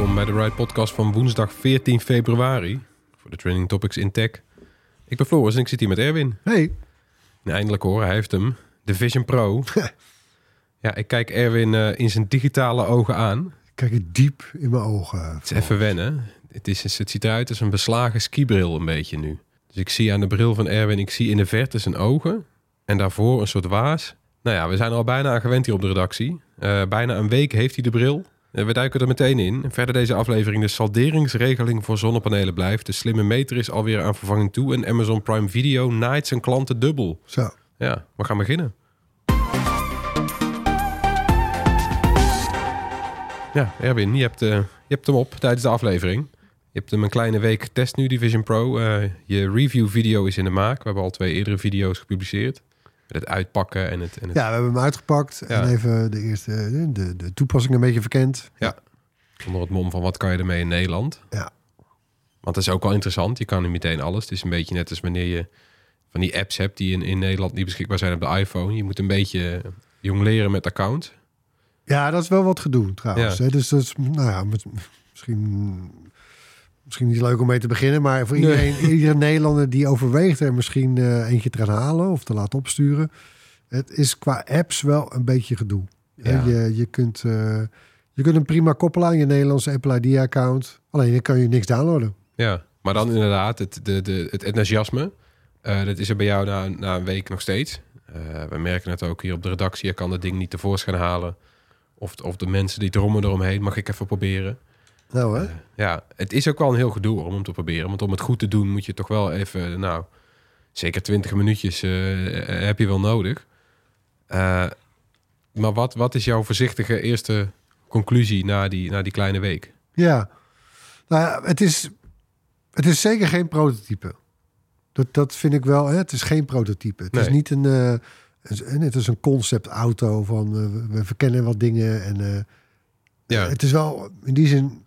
Welkom bij de Ride Podcast van woensdag 14 februari voor de Training Topics in Tech. Ik ben Floris en ik zit hier met Erwin. Hey. En eindelijk hoor, hij heeft hem. De Vision Pro. ja, ik kijk Erwin eh, in zijn digitale ogen aan. Kijk je diep in mijn ogen. Het is even wennen. Het, is, het ziet eruit als een beslagen skibril een beetje nu. Dus ik zie aan de bril van Erwin, ik zie in de verte zijn ogen. En daarvoor een soort waas. Nou ja, we zijn er al bijna aan gewend hier op de redactie. Eh, bijna een week heeft hij de bril. Eh, we duiken er meteen in. Verder deze aflevering. De salderingsregeling voor zonnepanelen blijft. De slimme meter is alweer aan vervanging toe. En Amazon Prime Video naait zijn klanten dubbel. Zo. Ja, we gaan beginnen. Ja, Erwin, je hebt, eh, je hebt hem op tijdens de aflevering. Je hebt hem een kleine week getest nu, die Vision Pro. Eh, je review video is in de maak. We hebben al twee eerdere video's gepubliceerd. Het uitpakken en het... En het... Ja, we hebben hem uitgepakt. Ja. En even de eerste de, de toepassing een beetje verkend. Ja. Onder het mom van wat kan je ermee in Nederland. Ja. Want dat is ook wel interessant. Je kan nu meteen alles. Het is een beetje net als wanneer je van die apps hebt die in, in Nederland niet beschikbaar zijn op de iPhone. Je moet een beetje jong leren met account. Ja, dat is wel wat gedoe trouwens. Ja. hè. Dus dat is, nou ja, misschien, misschien niet leuk om mee te beginnen. Maar voor Nee. iedereen, iedere Nederlander die overweegt er misschien eh, eentje te gaan halen of te laten opsturen. Het is qua apps wel een beetje gedoe. Ja. Je, je, kunt, eh, je kunt hem prima koppelen aan je Nederlandse Apple ID-account. Alleen dan kan je niks downloaden. Ja, maar dan inderdaad het, de, de, het enthousiasme. eh, dat is er bij jou na, na een week nog steeds. We merken het ook hier op de redactie. Je kan dat ding niet tevoorschijn halen. Of, of de mensen die drommen eromheen. Mag ik even proberen? Nou hè? Ja, het is ook wel een heel gedoe om te proberen. Want om het goed te doen moet je toch wel even, nou, zeker 20 minuutjes eh, heb je wel nodig. Eh, maar wat, wat is jouw voorzichtige eerste conclusie na die, na die kleine week? Ja, nou het is, het is zeker geen prototype. Dat, dat vind ik wel. Hè? Het is geen prototype. Het is niet een. eh, een- het is een conceptauto van eh, we- verkennen wat dingen en eh, Ja, het is wel in die zin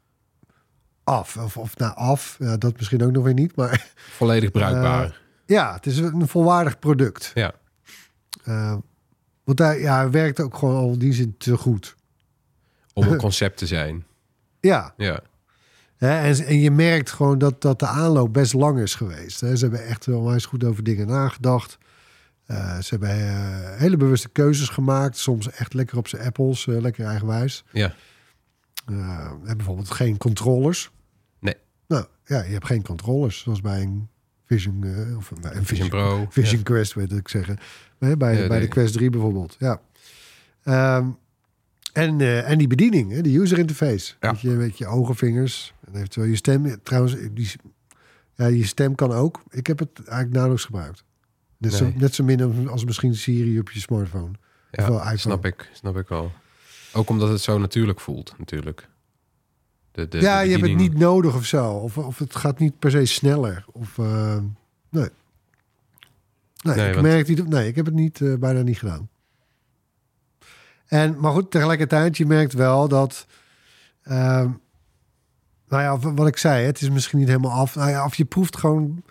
af of, of nou af. Ja, dat misschien ook nog weer niet, maar volledig bruikbaar. ja, het is een volwaardig product. ja, Eh, want hij, ja, werkt ook gewoon al die zin te goed. om een concept te zijn. Ja, Ja, en, en je merkt gewoon dat, dat de aanloop best lang is geweest. Hè. Ze hebben echt wel eens goed over dingen nagedacht. Eh, ze hebben eh, hele bewuste keuzes gemaakt. Soms echt lekker op zijn apples, eh, lekker eigenwijs. ja, Hebben bijvoorbeeld geen controllers. Nee. Nou ja, je hebt geen controllers. Zoals bij een Vision, eh, of bij een Vision Pro. Vision Quest, weet ik zeggen. Hè, bij, Ja, bij nee. de Quest 3 bijvoorbeeld. Ja. Ehm, en, eh, en die bediening, hè, de user interface. Ja. Met, je, met je ogen, vingers en eventueel je stem. Trouwens, die, ja, je stem kan ook. Ik heb het eigenlijk nauwelijks gebruikt. Net, zo, Nee. net zo min als misschien Siri op je smartphone. Ja, iPhone. snap ik, snap ik wel. Ook omdat het zo natuurlijk voelt, natuurlijk. De, de, ja, de je hebt het niet nodig of zo. Of, of het gaat niet per se sneller. Of, eh, nee. Nee, Nee, ik want- merk niet, nee, ik heb het niet, eh, bijna niet gedaan. En, maar goed, tegelijkertijd, je merkt wel dat... ehm, nou ja, wat ik zei, het is misschien niet helemaal af. Nou ja, of je proeft gewoon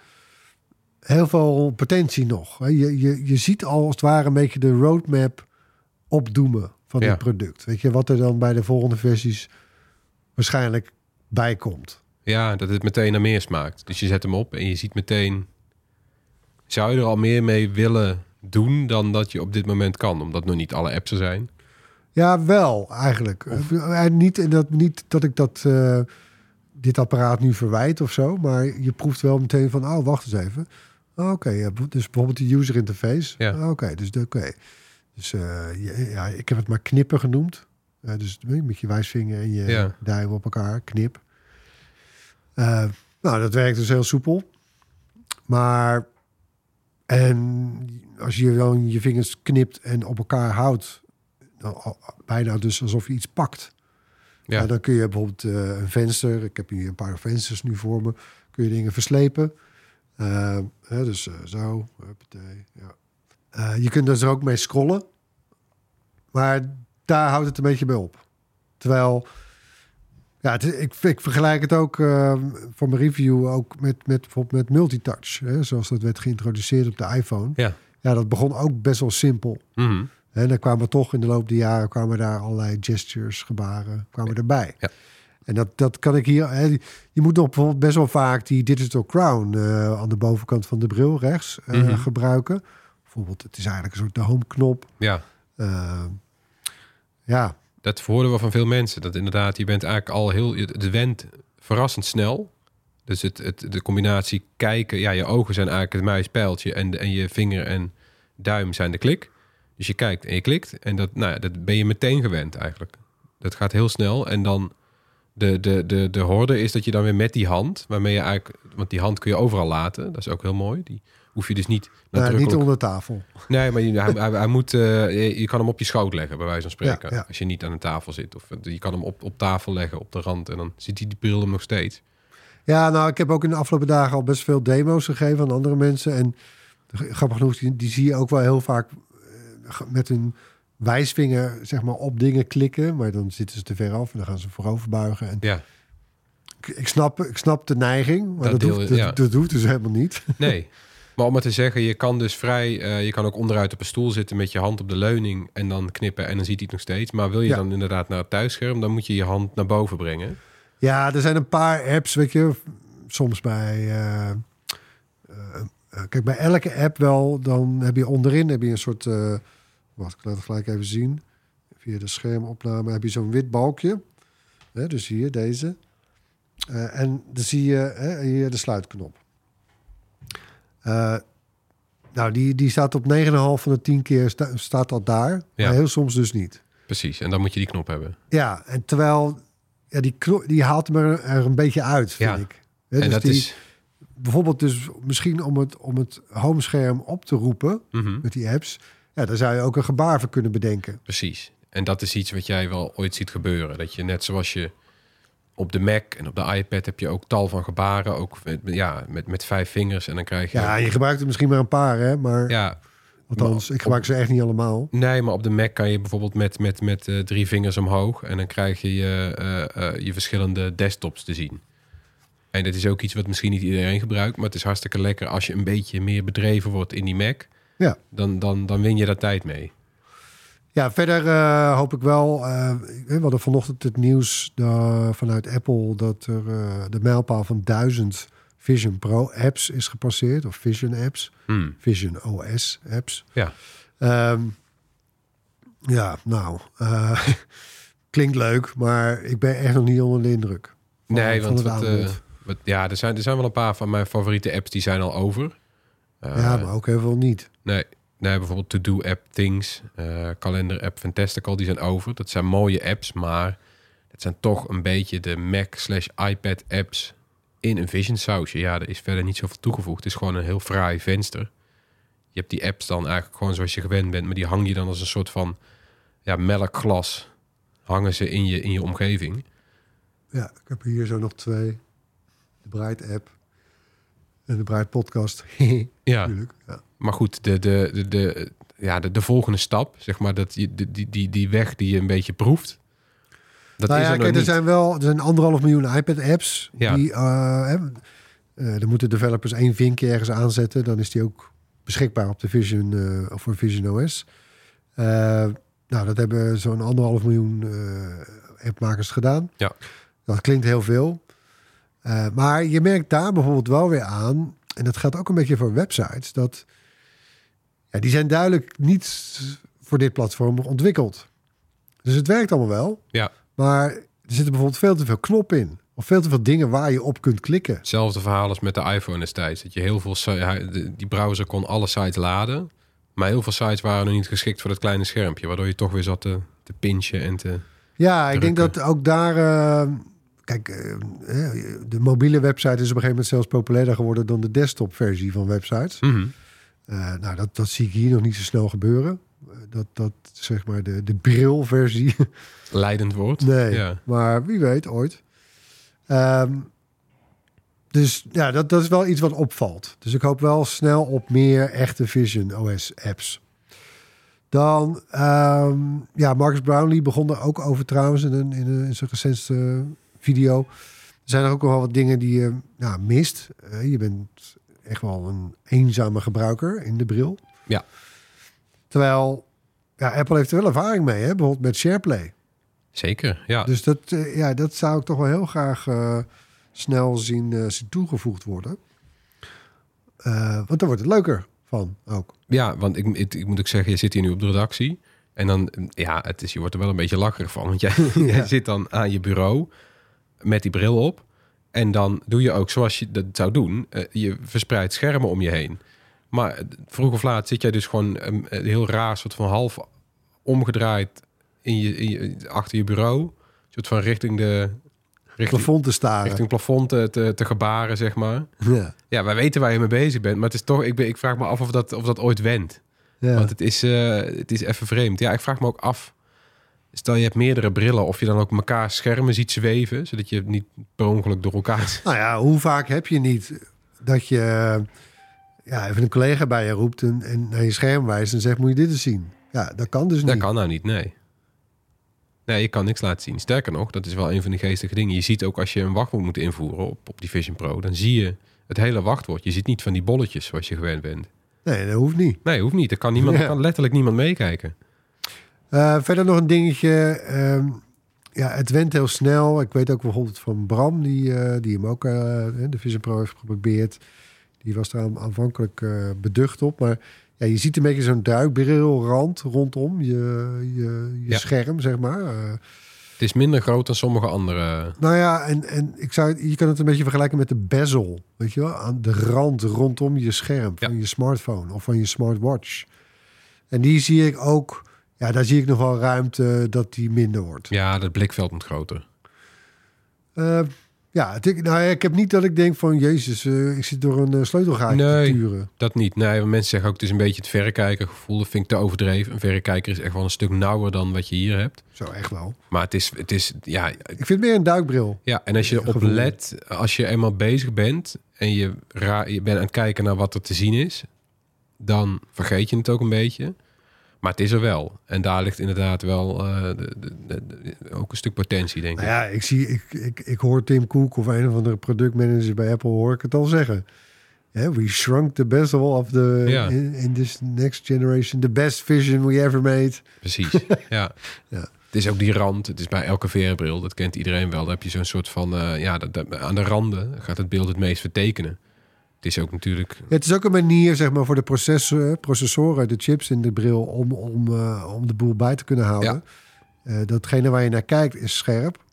heel veel potentie nog. Je, je, je ziet al als het ware een beetje de roadmap opdoemen van Ja. dit product. Weet je, wat er dan bij de volgende versies waarschijnlijk bij komt. Ja, dat het meteen naar meer smaakt. Dus je zet hem op en je ziet meteen... Zou je er al meer mee willen doen dan dat je op dit moment kan? Omdat nog niet alle apps er zijn. Ja, wel eigenlijk. Eh, niet, dat, niet dat ik dat, eh, dit apparaat nu verwijt of zo, maar je proeft wel meteen van, oh, wacht eens even. Oké, dus bijvoorbeeld de user interface. Ja. Oké, dus de- oké. Dus eh, ja, ik heb het maar knippen genoemd. Eh, dus met je wijsvinger en je Ja. duim op elkaar, knip. Eh, nou, dat werkt dus heel soepel. Maar en als je dan je vingers knipt en op elkaar houdt, dan bijna dus alsof je iets pakt. Ja. Dan kun je bijvoorbeeld eh, een venster, ik heb hier een paar vensters nu voor me, kun je dingen verslepen. Eh, hè, dus eh, zo, ja. Eh, je kunt dus er ook mee scrollen, maar daar houdt het een beetje bij op. Terwijl, ja, is- ik, ik vergelijk het ook eh, voor mijn review ook met, met bijvoorbeeld met multitouch, hè, zoals dat werd geïntroduceerd op de iPhone. Ja. Ja, dat begon ook best wel simpel. Mhm. En dan kwamen toch in de loop der jaren kwamen daar allerlei gestures, gebaren, kwamen erbij. Ja. En dat, dat kan ik hier. Hè, je moet nog bijvoorbeeld best wel vaak die digital crown eh, aan de bovenkant van de bril rechts Mhm. gebruiken. Bijvoorbeeld, het is eigenlijk een soort de home knop. Ja, Eh, ja, dat hoorden we van veel mensen. Dat inderdaad, je bent eigenlijk al heel... Het went verrassend snel. Dus het, het, de combinatie kijken... Ja, je ogen zijn eigenlijk het muispijltje... En, en je vinger en duim zijn de klik. Dus je kijkt en je klikt. En dat, nou, ja, dat ben je meteen gewend eigenlijk. Dat gaat heel snel. En dan de, de, de, de horde is dat je dan weer met die hand... Waarmee je eigenlijk... Want die hand kun je overal laten. Dat is ook heel mooi. Die hoef je dus niet nou, nadrukkelijk... niet onder tafel. Nee, maar je, hij, hij, hij moet, eh, je, kan hem op je schoot leggen, bij wijze van spreken. Ja, ja. Als je niet aan een tafel zit. Of je kan hem op, op tafel leggen, op de rand. En dan ziet hij die bril hem nog steeds. Ja, nou, ik heb ook in de afgelopen dagen al best veel demo's gegeven aan andere mensen. En grappig genoeg, die, die zie je ook wel heel vaak eh, met hun wijsvinger zeg maar, op dingen klikken. Maar dan zitten ze te ver af en dan gaan ze voorover buigen. En Ja, ik, ik, snap, ik snap de neiging, maar Dat dat, deel- hoeft, dat, ja. dat hoeft dus helemaal niet. nee. Maar om maar te zeggen, je kan dus vrij... eh, je kan ook onderuit op een stoel zitten met je hand op de leuning... en dan knippen en dan ziet hij het nog steeds. Maar wil je Ja. dan inderdaad naar het thuisscherm... dan moet je je hand naar boven brengen. Ja, er zijn een paar apps, weet je. Soms bij... eh, eh, kijk, bij elke app wel, dan heb je onderin heb je een soort... wacht, ik laat het gelijk even zien. Via de schermopname heb je zo'n wit balkje. Hè, dus hier, deze. En dan zie je hè, hier de sluitknop. Eh, nou, die, die staat op 9,5 van de 10 keer sta- staat dat daar. Ja. Maar heel soms dus niet. Precies, en dan moet je die knop hebben. Ja, en terwijl ja, die, kno- die haalt me er, er een beetje uit, vind Ja. ik. En dus dat die, is... Bijvoorbeeld dus misschien om het, om het homescherm op te roepen Mhm. met die apps. Ja, daar zou je ook een gebaar voor kunnen bedenken. Precies. En dat is iets wat jij wel ooit ziet gebeuren. Dat je net zoals je op de Mac en op de iPad heb je ook tal van gebaren. Ook met, ja, met, met vijf vingers. En dan krijg je... Ja, je gebruikt er misschien maar een paar, hè? Maar ja, althans, ik gebruik ze echt niet allemaal. nee, maar op de Mac kan je bijvoorbeeld met, met, met eh, drie vingers omhoog. En dan krijg je je, eh, eh, je verschillende desktops te zien. En dat is ook iets wat misschien niet iedereen gebruikt. Maar het is hartstikke lekker als je een beetje meer bedreven wordt in die Mac. Ja. Dan, dan, dan win je daar tijd mee. Ja, verder eh, hoop ik wel. eh, we hadden vanochtend het nieuws eh, vanuit Apple dat er de mijlpaal van 1000 Vision Pro apps is gepasseerd, of Vision apps, Hmm. Vision OS apps. Ja. Ehm, ja, nou, klinkt leuk, maar ik ben echt nog niet onder de indruk. van- Nee, van want het wat, ja, er zijn, er zijn wel een paar van mijn favoriete apps die zijn al over. Ja, maar ook heel veel niet. Nee, nee bijvoorbeeld To-Do-app Things, eh, kalender-app Fantastical, die zijn over. Dat zijn mooie apps, maar het zijn toch een beetje de Mac slash iPad apps in een Vision sausje. Ja, er is verder niet zoveel toegevoegd. Het is gewoon een heel fraai venster. Je hebt die apps dan eigenlijk gewoon zoals je gewend bent, maar die hang je dan als een soort van ja, melkglas. Hangen ze in je, in je omgeving. Ja, ik heb hier zo nog twee. De Bright app en de Bright podcast. Ja, Natuurlijk. Ja. Maar goed, de, de, de, de, ja, de, de volgende stap, zeg maar, dat je, die, die, die, die weg die je een beetje proeft. Dat nou is ja, er nog kijk, er zijn wel er zijn anderhalf miljoen iPad-apps. Ja. Die, hè, eh, dan moeten developers één vinkje ergens aanzetten. Dan is die ook beschikbaar op de Vision of voor Vision OS. Nou, dat hebben zo'n anderhalf miljoen appmakers gedaan. Ja. Dat klinkt heel veel. Maar je merkt daar bijvoorbeeld wel weer aan, en dat geldt ook een beetje voor websites, dat ja, die zijn duidelijk niet voor dit platform ontwikkeld. Dus het werkt allemaal wel. Ja. Maar er zitten bijvoorbeeld veel te veel knoppen in. Of veel te veel dingen waar je op kunt klikken. Hetzelfde verhaal als met de iPhone destijds. Dat je heel veel, die browser kon alle sites laden. Maar heel veel sites waren nog niet geschikt voor dat kleine schermpje. Waardoor je toch weer zat te, te pinchen en te... Ja, ik denk dat ook daar... eh, kijk, eh, de mobiele website is op een gegeven moment zelfs populairder geworden... dan de desktop-versie van websites. Mhm. Eh, nou, dat, dat zie ik hier nog niet zo snel gebeuren. Eh, dat, dat zeg maar de, de brilversie. Leidend wordt. nee, Ja. maar wie weet ooit. Ehm, dus ja, dat, dat is wel iets wat opvalt. Dus ik hoop wel snel op meer echte Vision OS apps. Dan, ehm, ja, Marcus Brownlee begon er ook over trouwens in, een, in, een, in zijn recentste video. Er zijn er ook nog wel wat dingen die je nou, mist. Eh, je bent echt wel een eenzame gebruiker in de bril. Ja. Terwijl, ja, Apple heeft er wel ervaring mee, hè? bijvoorbeeld met SharePlay. Zeker, ja. Dus dat, eh, ja, dat zou ik toch wel heel graag eh, snel zien, eh, zien toegevoegd worden. Want dan wordt het leuker van ook. Ja, want ik, ik, ik moet ook zeggen, je zit hier nu op de redactie. En dan, ja, het is, je wordt er wel een beetje lacherig van. Want jij, jij zit dan aan je bureau met die bril op. En dan doe je ook zoals je dat zou doen. eh, je verspreidt schermen om je heen. Maar eh, vroeg of laat zit jij dus gewoon een, een heel raar soort van half omgedraaid in je, in je, achter je bureau. Een soort van richting de richting, Plafond te staren. richting plafond te, te, te gebaren, zeg maar. Ja. Ja, wij weten waar je mee bezig bent. Maar het is toch, ik, ben, ik vraag me af of dat, of dat ooit wendt. Ja. Want het is, eh, het is even vreemd. Ja, ik vraag me ook af. Stel je hebt meerdere brillen, of je dan ook elkaar schermen ziet zweven, zodat je niet per ongeluk door elkaar. Nou ja, hoe vaak heb je niet dat je ja, even een collega bij je roept en, en naar je scherm wijst en zegt: Moet je dit eens zien? Ja, dat kan dus niet. Dat kan nou niet, nee. Nee, je kan niks laten zien. Sterker nog, dat is wel een van de geestige dingen. Je ziet ook als je een wachtwoord moet invoeren op, op die Vision Pro, dan zie je het hele wachtwoord. Je ziet niet van die bolletjes zoals je gewend bent. Nee, dat hoeft niet. Nee, hoeft niet. Er kan, niemand, Ja. kan letterlijk niemand meekijken. Eh, verder nog een dingetje. ehm, ja, het went heel snel. Ik weet ook bijvoorbeeld van Bram, die, eh, die hem ook, eh, de Vision Pro heeft geprobeerd. Die was daar aan- aanvankelijk beducht op. Maar ja, je ziet een beetje zo'n duikbrilrand rondom je, je, je Ja. scherm, zeg maar. Het is minder groot dan sommige andere. nou ja, en, en ik zou, je kan het een beetje vergelijken met de bezel. Weet je wel? Aan de rand rondom je scherm van Ja. je smartphone of van je smartwatch. En die zie ik ook... Ja, daar zie ik nog wel ruimte dat die minder wordt. Ja, dat blikveld moet groter. Eh, ja, ik- nou, ik heb niet dat ik denk van... Jezus, eh, ik zit door een uh, sleutelgaatje Nee. te turen. Dat niet. Nee, want mensen zeggen ook het is een beetje het verrekijkergevoel. Dat vind ik te overdreven. Een verrekijker is echt wel een stuk nauwer dan wat je hier hebt. Zo, echt wel. Maar het is, het is ja, Ik vind het meer een duikbril. ja. En als je erop Gevoel. let, als je eenmaal bezig bent en je, ra- je bent aan het kijken naar wat er te zien is, dan vergeet je het ook een beetje. Maar het is er wel. En daar ligt inderdaad wel eh, de, de, ook een stuk potentie, denk ik. Nou ja, ik, zie, ik, ik, ik hoor Tim Cook of een of andere productmanager bij Apple... hoor ik het al zeggen. Yeah, we shrunk the bezel of the... Ja. In, in this next generation. The best vision we ever made. Precies, ja. Ja. Het is ook die rand. Het is bij elke VR-bril. Dat kent iedereen wel. Dan heb je zo'n soort van... eh, ja, dat, dat- aan de randen gaat het beeld het meest vertekenen. Het is ook natuurlijk... Ja, het is ook een manier zeg maar, voor de processor, processoren, de chips in de bril, om, om, eh, om de boel bij te kunnen houden. Eh, datgene waar je naar kijkt is scherp.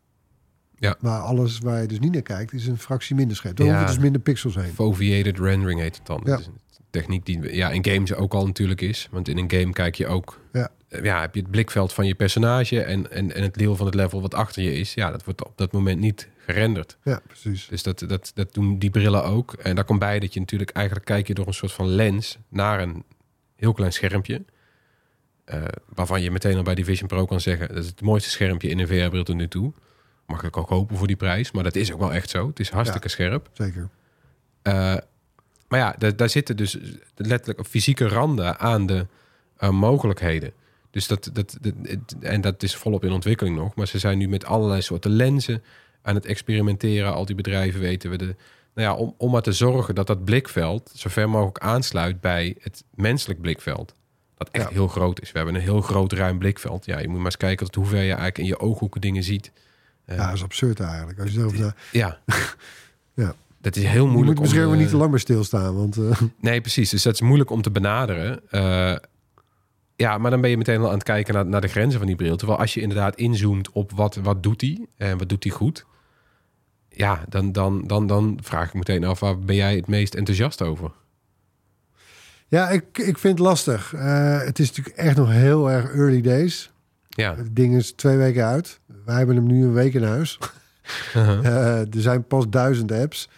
Ja. Maar alles waar je dus niet naar kijkt is een fractie minder scherp. Dan Ja. hoeven dus minder pixels heen. Foveated rendering heet het dan. Ja. Dat is een techniek die ja, in games ook al natuurlijk is. Want in een game kijk je ook... Ja. Eh, Ja, heb je het blikveld van je personage en, en, en het deel van het level wat achter je is. Ja, dat wordt op dat moment niet gerenderd. Ja, precies. Dus dat, dat, dat doen die brillen ook. En daar komt bij dat je natuurlijk eigenlijk kijk je door een soort van lens naar een heel klein schermpje. Eh, waarvan je meteen al bij die Vision Pro kan zeggen... dat is het mooiste schermpje in een VR-bril tot nu toe. Mag ik ook hopen voor die prijs. Maar dat is ook wel echt zo. Het is hartstikke scherp. Zeker. Eh, maar ja, daar, daar zitten dus letterlijk fysieke randen aan de mogelijkheden. Dus dat, dat, dat, het- en dat is volop in ontwikkeling nog. Maar ze zijn nu met allerlei soorten lenzen aan het experimenteren. Al die bedrijven weten we de. Nou ja, om, om maar te zorgen dat dat blikveld zo ver mogelijk aansluit bij het menselijk blikveld. Dat echt Ja. heel groot is. We hebben een heel groot ruim blikveld. Ja, je moet maar eens kijken tot hoe ver je eigenlijk in je ooghoeken dingen ziet. Eh, Ja, dat is absurd eigenlijk. Als je na... ja. Ja. Dat is heel Je moeilijk. moet misschien om, wel niet eh, te lang meer stilstaan. Want eh, Nee, precies. Dus dat is moeilijk om te benaderen. Ja, maar dan ben je meteen al aan het kijken naar, naar de grenzen van die bril. Terwijl als je inderdaad inzoomt op wat, wat doet hij en wat doet hij goed. Ja, dan, dan, dan, dan vraag ik meteen af, waar ben jij het meest enthousiast over? Ja, ik, ik vind het lastig. Eh, het is natuurlijk echt nog heel erg early days. Ja, Het ding is twee weken uit. Wij hebben hem nu een week in huis. Eh, er zijn pas duizend apps.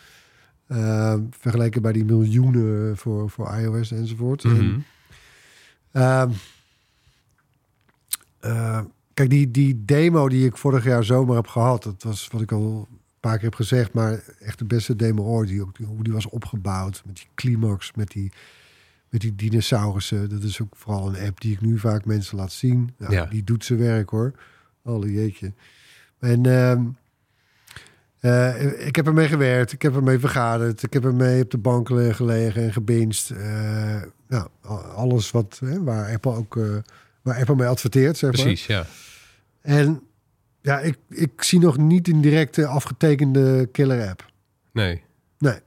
Eh, vergeleken bij die miljoenen voor, voor iOS enzovoort. En, Ehm, eh, kijk, die, die demo die ik vorig jaar zomer heb gehad, dat was wat ik al een paar keer heb gezegd, maar echt de beste demo ooit. Die- hoe die was opgebouwd met die climax, met die, met die dinosaurussen. Dat is ook vooral een app die ik nu vaak mensen laat zien. Nou, Ja. Die doet zijn werk hoor. Alle jeetje. En eh, ik heb ermee gewerkt, ik heb ermee vergaderd, ik heb ermee op de bank gelegen en gebinged. Eh, nou, alles wat, hè, waar, Apple ook, eh, waar Apple mee adverteert, zeg maar. precies, ja. En ja, ik, ik zie nog niet een directe afgetekende killer app. Nee. Nee.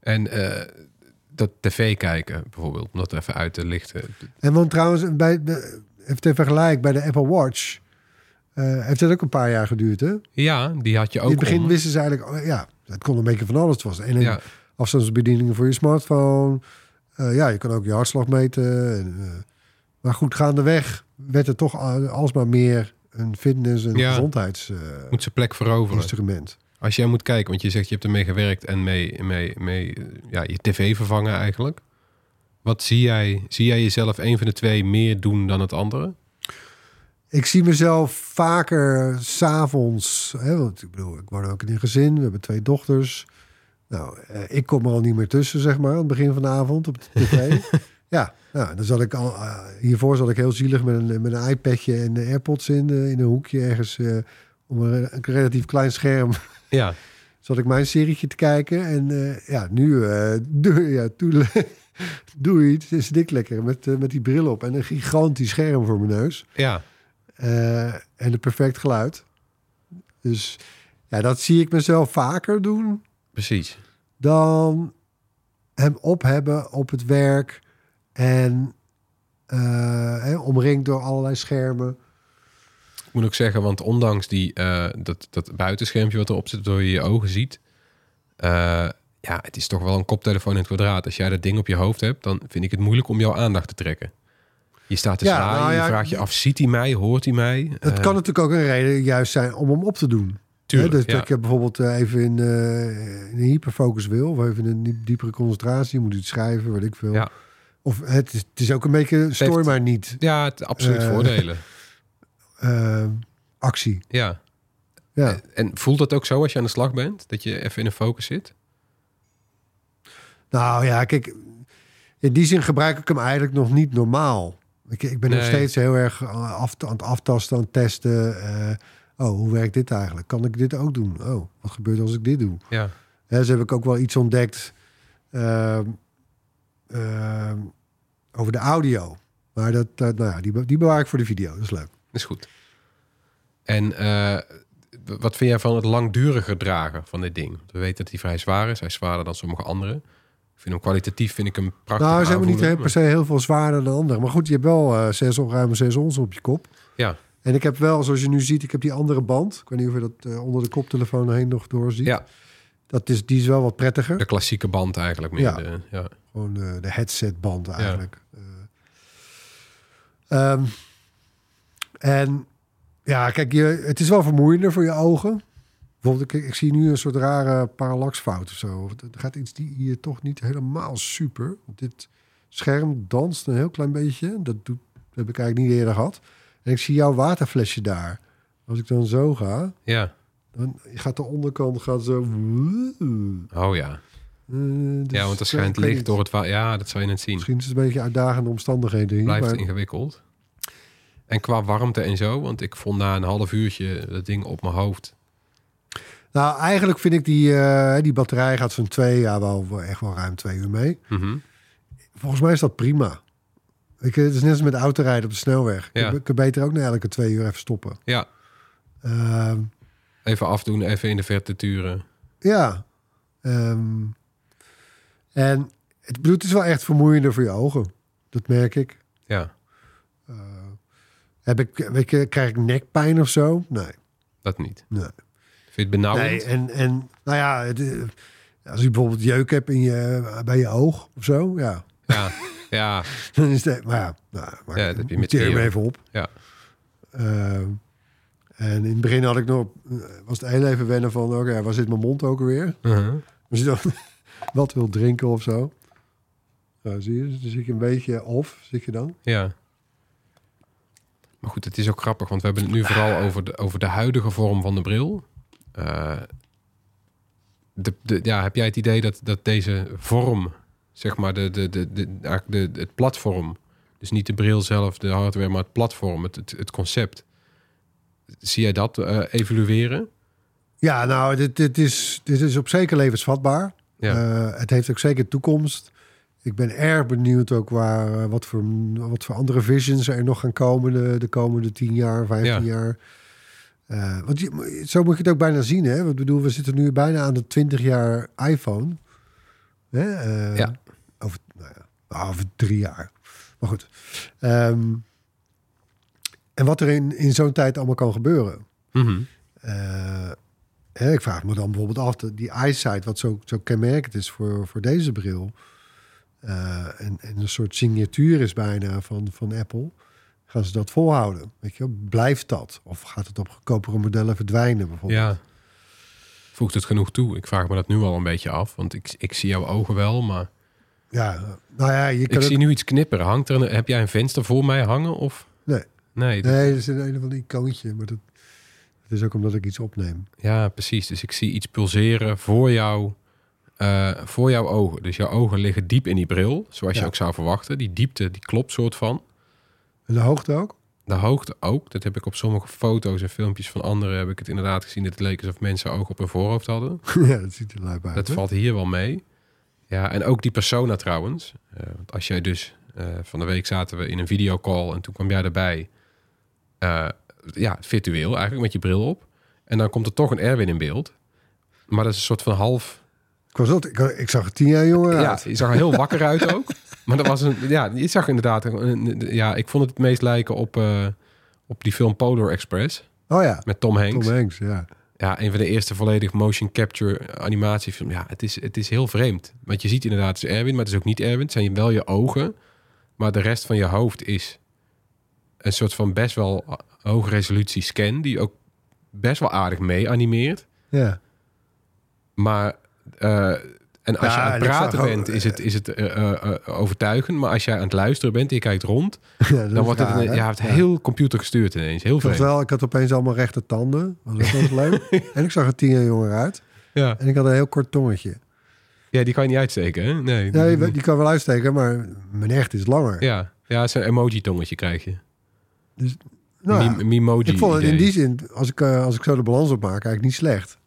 En dat tv kijken bijvoorbeeld, om dat even uit te lichten. En want trouwens, bij de, even te vergelijk, bij de Apple Watch eh, heeft het ook een paar jaar geduurd, hè? Ja, die had je ook In het begin om. wisten ze eigenlijk, oh, ja, het kon een beetje van alles. Het was en Ja, afstandsbedieningen voor je smartphone. Eh, ja, je kan ook je hartslag meten. En, eh, maar goed, gaandeweg werd het toch al- alsmaar meer een fitness- en Ja. gezondheidsinstrument. moet zijn plek veroveren. Als jij moet kijken, want je zegt je hebt ermee gewerkt en mee, mee, mee ja, je tv vervangen eigenlijk. Wat zie jij? Zie jij jezelf een van de twee meer doen dan het andere? Ik zie mezelf vaker s'avonds. Want ik bedoel, ik woon ook in een gezin. We hebben twee dochters. Nou, eh, ik kom er al niet meer tussen, zeg maar, aan het begin van de avond op de tv. ja, nou, dan zat ik al. eh, hiervoor zat ik heel zielig met een, met een iPadje en de AirPods in, de, in een hoekje ergens. eh, om een, een relatief klein scherm Ja, zat ik mijn serietje te kijken. En ja, nu doe, ja, doe, doe iets. Zit ik lekker met, met die bril op en een gigantisch scherm voor mijn neus. ja, en een perfect geluid. Dus ja, dat zie ik mezelf vaker doen precies. dan hem op hebben op het werk en eh, hè, omringd door allerlei schermen. Ik moet ook zeggen, want ondanks die, eh, dat, dat buitenschermpje wat erop zit, door je je ogen ziet. eh, ja, het is toch wel een koptelefoon in het kwadraat. Als jij dat ding op je hoofd hebt, dan vind ik het moeilijk om jouw aandacht te trekken. Je staat te Ja, nou ja, je vraagt je af, ziet hij mij, hoort hij mij? Het Eh, kan natuurlijk ook een reden juist zijn om hem op te doen. tuurlijk, dus ja. dat ik bijvoorbeeld eh, even in, eh, in een hyperfocus wil, of even een diep- diepere concentratie, moet iets schrijven, wat ik wil. Ja. Of het is, het is ook een beetje stoor heeft- maar niet Ja, het, absoluut Eh, voordelen. actie. Ja. Ja. En voelt dat ook zo als je aan de slag bent? Dat je even in een focus zit? Nou ja, kijk, in die zin gebruik ik hem eigenlijk nog niet normaal. Ik, ik ben nog steeds heel erg af, aan het aftasten, aan het testen. Eh, oh, hoe werkt dit eigenlijk? Kan ik dit ook doen? Oh, wat gebeurt als ik dit doe? Ja. Hè, zo heb ik ook wel iets ontdekt ehm, ehm, over de audio. Maar dat, nou ja, die, die bewaar ik voor de video. Dat is leuk. is goed. En eh, wat vind jij van het langduriger dragen van dit ding? We weten dat hij vrij zwaar is. Hij is zwaarder dan sommige andere. Ik vind hem kwalitatief vind ik hem prachtig nou, ze hebben niet heel- per se heel veel zwaarder dan anderen. Maar goed, je hebt wel eh zes, ruim zes ons op je kop. Ja, En ik heb wel, zoals je nu ziet, ik heb die andere band. Ik weet niet of je dat eh, onder de koptelefoon heen nog doorziet. ja, Dat is, die is wel wat prettiger. de klassieke band eigenlijk. Meer Ja. De, ja. Gewoon de headsetband eigenlijk. Eh, ehm, en ja, kijk, je, het is wel vermoeiender voor je ogen. Bijvoorbeeld, ik, ik zie nu een soort rare parallaxfout of zo. Er gaat iets die hier toch niet helemaal super. Dit scherm danst een heel klein beetje. Dat, doet, dat heb ik eigenlijk niet eerder gehad. En ik zie jouw waterflesje daar. Als ik dan zo ga, ja. dan gaat de onderkant gaat zo... Oh ja. Eh, dus ja, want er schijnt licht niet. door het water. Ja, dat zou je net zien. Misschien is het een beetje uitdagende omstandigheden hier. Blijft maar- ingewikkeld. En qua warmte en zo, want ik vond na een half uurtje dat ding op mijn hoofd. Nou, eigenlijk vind ik die, eh, die batterij gaat van twee, ja, wel, echt wel ruim twee uur mee. Mhm. Volgens mij is dat prima. Ik, het is net als met autorijden op de snelweg. Ja. Ik, ik kan beter ook na elke twee uur even stoppen. Ja, Ehm, even afdoen, even in de verte turen. ja. Ehm, en het bloed is wel echt vermoeiender voor je ogen. Dat merk ik. Ja, Eh, heb ik, weet je, krijg ik nekpijn of zo? Nee. Dat niet. Nee. Vind je het benauwend? Nee, en, en nou ja, het, eh, als je bijvoorbeeld jeuk hebt in je, bij je oog of zo, ja. Ja, ja, Dan is het, maar ja, nou, maar Ja, dat heb je met Theo. even op. ja. Eh, en in het begin had ik nog, eh, was het heel even wennen van, oké, waar zit mijn mond ook alweer? Uh-huh. Als je dan wat wil drinken of zo. Nou, zie je, dan zit je een beetje off, zit je dan. Ja. Maar goed, het is ook grappig, want we hebben het nu vooral over de, over de huidige vorm van de bril. Eh, de, de, ja, heb jij het idee dat, dat deze vorm, zeg maar, de, de, de, de, de, het platform, dus niet de bril zelf, de hardware, maar het platform, het, het, het concept, zie jij dat eh, evolueren? Ja, nou, dit, dit, is, dit is op zeker levensvatbaar. Ja. Eh, het heeft ook zeker toekomst. Ik ben erg benieuwd ook waar, wat, voor, wat voor andere visions er nog gaan komen de, de komende 10 jaar, 15 Ja. jaar. Eh, want je, zo moet je het ook bijna zien, hè? Want bedoel, we zitten nu bijna aan de 20 jaar iPhone. Hè? Eh, Ja. Over, nou ja, over drie jaar. Maar goed. Ehm, en wat er in, in zo'n tijd allemaal kan gebeuren. Mhm. Eh, hè, ik vraag me dan bijvoorbeeld af, die eyesight, wat zo, zo kenmerkend is voor, voor deze bril. en, en een soort signatuur is bijna van, van Apple. Gaan ze dat volhouden? Weet je, blijft dat? Of gaat het op goedkopere modellen verdwijnen bijvoorbeeld? Ja. Voegt het genoeg toe? Ik vraag me dat nu al een beetje af, want ik, ik zie jouw ogen wel, maar Ja, nou ja, je ik kan zie ook- nu iets knipperen. Hangt er een, heb jij een venster voor mij hangen? Of? Nee. Nee, dat- Nee, dat is een, een of ander icoontje. Maar dat, dat is ook omdat ik iets opneem. Ja, precies. Dus ik zie iets pulseren voor jou, eh, voor jouw ogen. Dus jouw ogen liggen diep in die bril, zoals je ook zou verwachten. Die diepte, die klopt soort van. En de hoogte ook? De hoogte ook. Dat heb ik op sommige foto's en filmpjes van anderen heb ik het inderdaad gezien. Dat het leek alsof mensen ogen op hun voorhoofd hadden. ja, dat ziet er lijp uit. Dat hè? valt hier wel mee. Ja, en ook die persona trouwens. Eh, want als jij dus... eh, van de week zaten we in een videocall en toen kwam jij erbij. Eh, ja, virtueel eigenlijk, met je bril op. En dan komt er toch een Erwin in beeld. Maar dat is een soort van half... Ik, was dat, ik, ik zag er tien jaar jonger Ja, uit. je zag er heel wakker uit ook. Maar dat was een... Ja, je zag inderdaad... een- een- Ja, ik vond het het meest lijken op, eh, op die film Polar Express. Oh ja, Met Tom Hanks. Tom Hanks, ja. Ja, een van de eerste volledig motion capture animatiefilm. Ja, het is, het is heel vreemd. Want je ziet inderdaad, het is Erwin, maar het is ook niet Erwin. Het zijn wel je ogen. Maar de rest van je hoofd is een soort van best wel hoge resolutie scan. Die ook best wel aardig mee animeert. Ja, Maar... eh, en als Ja, je aan het praten ook, bent, is het, is het eh, eh, eh, overtuigend. Maar als jij aan het luisteren bent en je kijkt rond... ja dat dan wordt het, een- ja, het heel computergestuurd ineens. Heel was vreemd. wel, ik had opeens allemaal rechte tanden. Was wel eens leuk. En ik zag er tien jaar jonger uit. Ja. En ik had een heel kort tongetje. ja, die kan je niet uitsteken, hè? Nee. Ja, die, kan wel uitsteken, maar mijn echt is langer. Ja, ja een emoji-tongetje krijg je. nou, Meme- Memoji ik vond het in die zin, als ik, eh, als ik zo de balans opmaak, eigenlijk niet slecht.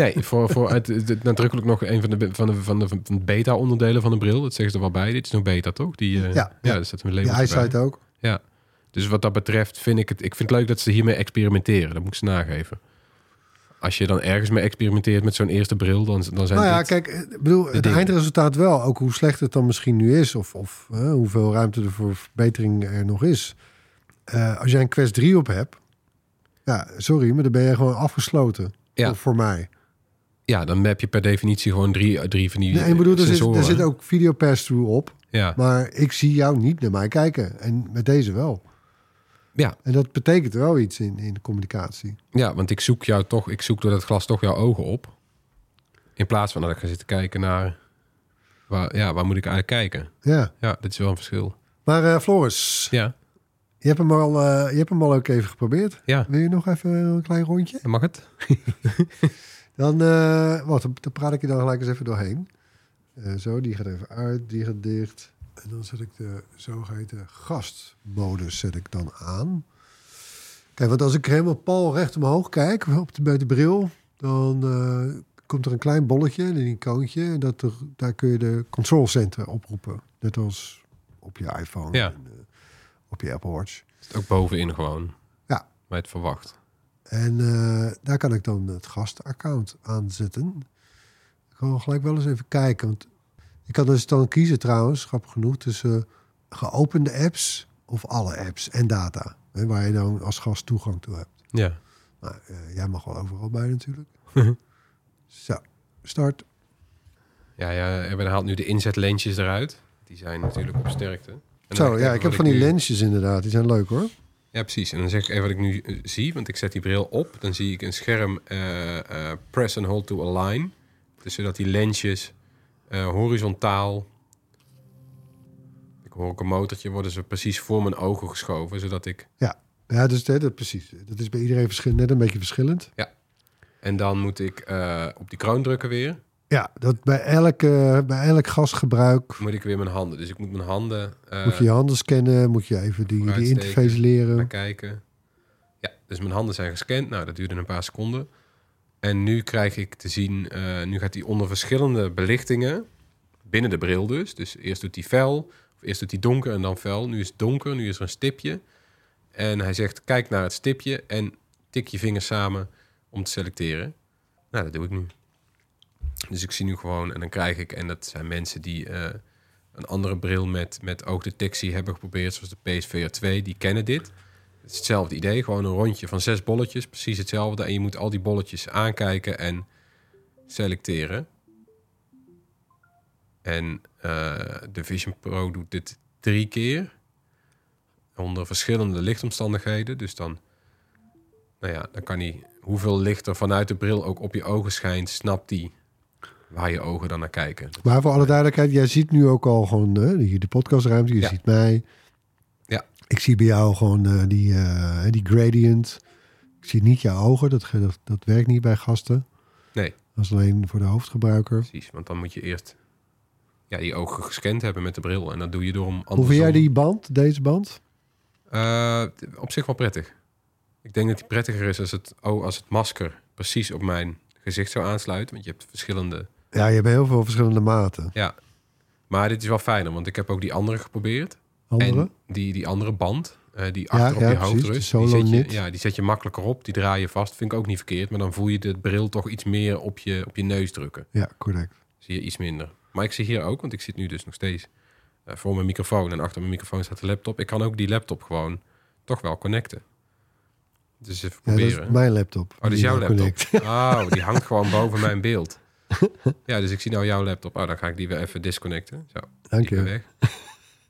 Nee, voor, voor het, het- nadrukkelijk nog een van de, van de, van de, van de beta-onderdelen van de bril. Dat zeggen ze er wel bij. Dit is nog beta, toch? Die, eh, Ja, ja, daar staat een Die labeltje bij. eyesight ook. Ja. Dus wat dat betreft vind ik het... Ik vind het leuk dat ze hiermee experimenteren. Dat moet ik ze nageven. Als je dan ergens mee experimenteert met zo'n eerste bril, dan, dan zijn Nou ja, dit- kijk, ik bedoel, het dingen. eindresultaat wel. Ook hoe slecht het dan misschien nu is. Of, of eh, hoeveel ruimte er voor verbetering er nog is. Eh, als jij een Quest 3 op hebt. Ja, sorry, maar dan ben je gewoon afgesloten. Ja. Voor, voor mij. Ja, dan heb je per definitie gewoon drie, drie van die Nee, ik bedoel, er zit, er zit ook video pass-through op. Ja, Maar ik zie jou niet naar mij kijken. En met deze wel. ja, En dat betekent wel iets in, in de communicatie. ja, want ik zoek jou toch... Ik zoek door dat glas toch jouw ogen op. In plaats van dat ik ga zitten kijken naar... Waar, ja, waar moet ik eigenlijk kijken? Ja. Ja, dat is wel een verschil. Maar eh, Floris, Ja, je hebt, hem al, eh, je hebt hem al ook even geprobeerd. ja. Wil je nog even een klein rondje? Mag het? Dan, eh, wat, dan, praat ik je dan gelijk eens even doorheen. Eh, zo, die gaat even uit, die gaat dicht. En dan zet ik de zogeheten gastmodus zet ik dan aan. Kijk, want als ik helemaal pal recht omhoog kijk op de, bij de bril, dan eh, komt er een klein bolletje, een icoontje. En dat er, daar kun je de control center oproepen. Net als op je iPhone Ja. en op je Apple Watch. Zit ook bovenin gewoon. Ja. Waar je het verwacht. En eh, daar kan ik dan het gastaccount aanzetten. Ik kan gelijk wel eens even kijken. Want ik kan dus dan kiezen trouwens, grappig genoeg, tussen geopende apps of alle apps en data. Hè, waar je dan als gast toegang toe hebt. Ja. Nou, eh, jij mag wel overal bij natuurlijk. Zo, start. Ja, ja, Erwin haalt nu de inzetlensjes eruit. Die zijn natuurlijk op sterkte. En Zo, ja, ik heb van die nu- lensjes inderdaad. Die zijn leuk hoor. Ja, precies. En dan zeg ik even wat ik nu eh, zie. Want ik zet die bril op. Dan zie ik een scherm eh, eh, press and hold to align. Dus zodat die lensjes horizontaal... Ik hoor ook een motortje. Worden ze precies voor mijn ogen geschoven. Zodat ik... Ja, dus dat, dat, precies. Dat is bij iedereen verschillend, net een beetje verschillend. En dan moet ik op die kroon drukken weer. Ja, dat bij elk, eh, bij elk gasgebruik Moet ik weer mijn handen. Dus ik moet mijn handen eh, moet je je handen scannen. Moet je even die, die interface naar leren. kijken. Ja, dus mijn handen zijn gescand. Nou, dat duurde een paar seconden. En nu krijg ik te zien, eh, nu gaat hij onder verschillende belichtingen, binnen de bril dus. Dus eerst doet hij fel, of eerst doet hij donker en dan fel. Nu is het donker, nu is er een stipje. En hij zegt, kijk naar het stipje en tik je vingers samen om te selecteren. Nou, dat doe ik nu. Dus ik zie nu gewoon, en dan krijg ik, en dat zijn mensen die eh, een andere bril met, met oogdetectie hebben geprobeerd, zoals de PSVR 2, die kennen dit. Het is hetzelfde idee, gewoon een rondje van zes bolletjes, precies hetzelfde. En je moet al die bolletjes aankijken en selecteren. En eh, de Vision Pro doet dit drie keer. Onder verschillende lichtomstandigheden. Dus dan, nou ja, dan kan hij hoeveel licht er vanuit de bril ook op je ogen schijnt, snapt hij waar je ogen dan naar kijken. Maar voor alle duidelijkheid, jij ziet nu ook al gewoon eh, hier de podcastruimte. Je Ja. ziet mij. Ja. Ik zie bij jou gewoon eh, die, eh, die gradient. Ik zie niet jouw ogen. Dat, dat, dat werkt niet bij gasten. Nee. Dat is alleen voor de hoofdgebruiker. Precies, want dan moet je eerst ja, die ogen gescand hebben met de bril. En dat doe je door hem Hoe vind jij andersom. die band, deze band? Eh, op zich wel prettig. Ik denk dat die prettiger is als het, oh, als het masker precies op mijn gezicht zou aansluiten. Want je hebt verschillende... Ja, je hebt heel veel verschillende maten. Ja, maar dit is wel fijner, want ik heb ook die andere geprobeerd. Andere? En die, die andere band, eh, die Ja, achter op ja, je hoofd rust, die zet, je, ja, die zet je makkelijker op. Die draai je vast, vind ik ook niet verkeerd. Maar dan voel je de bril toch iets meer op je, op je neus drukken. Ja, correct. zie je iets minder. Maar ik zie hier ook, want ik zit nu dus nog steeds eh, voor mijn microfoon. En achter mijn microfoon staat de laptop. Ik kan ook die laptop gewoon toch wel connecten. Dus even Ja, dat proberen. is mijn laptop. Oh, dat is jouw laptop. connect. Oh, die hangt gewoon boven mijn beeld. Ja, dus ik zie nou jouw laptop. Oh, dan ga ik die weer even disconnecten. Zo, Dank je. weg.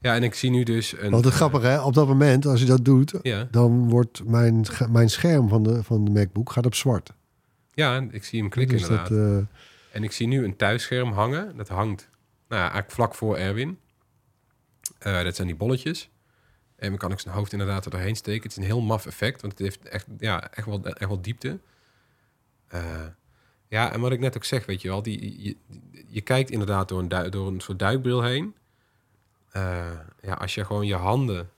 Ja, en ik zie nu dus een... Want het eh, grappige, hè, op dat moment, als je dat doet, Ja, dan wordt mijn, mijn scherm van de, van de MacBook gaat op zwart. ja, en ik zie hem klikken dus inderdaad. dat, eh, En ik zie nu een thuisscherm hangen. Dat hangt nou ja, eigenlijk vlak voor Erwin. Eh, dat zijn die bolletjes. En dan kan ik zijn hoofd inderdaad er doorheen steken. Het is een heel maf effect, want het heeft echt, ja, echt, wel, echt wel diepte. Eh, ja, en wat ik net ook zeg, weet je wel, die, je, kijkt inderdaad door een, door een soort duikbril heen. Eh, ja, als je gewoon je handen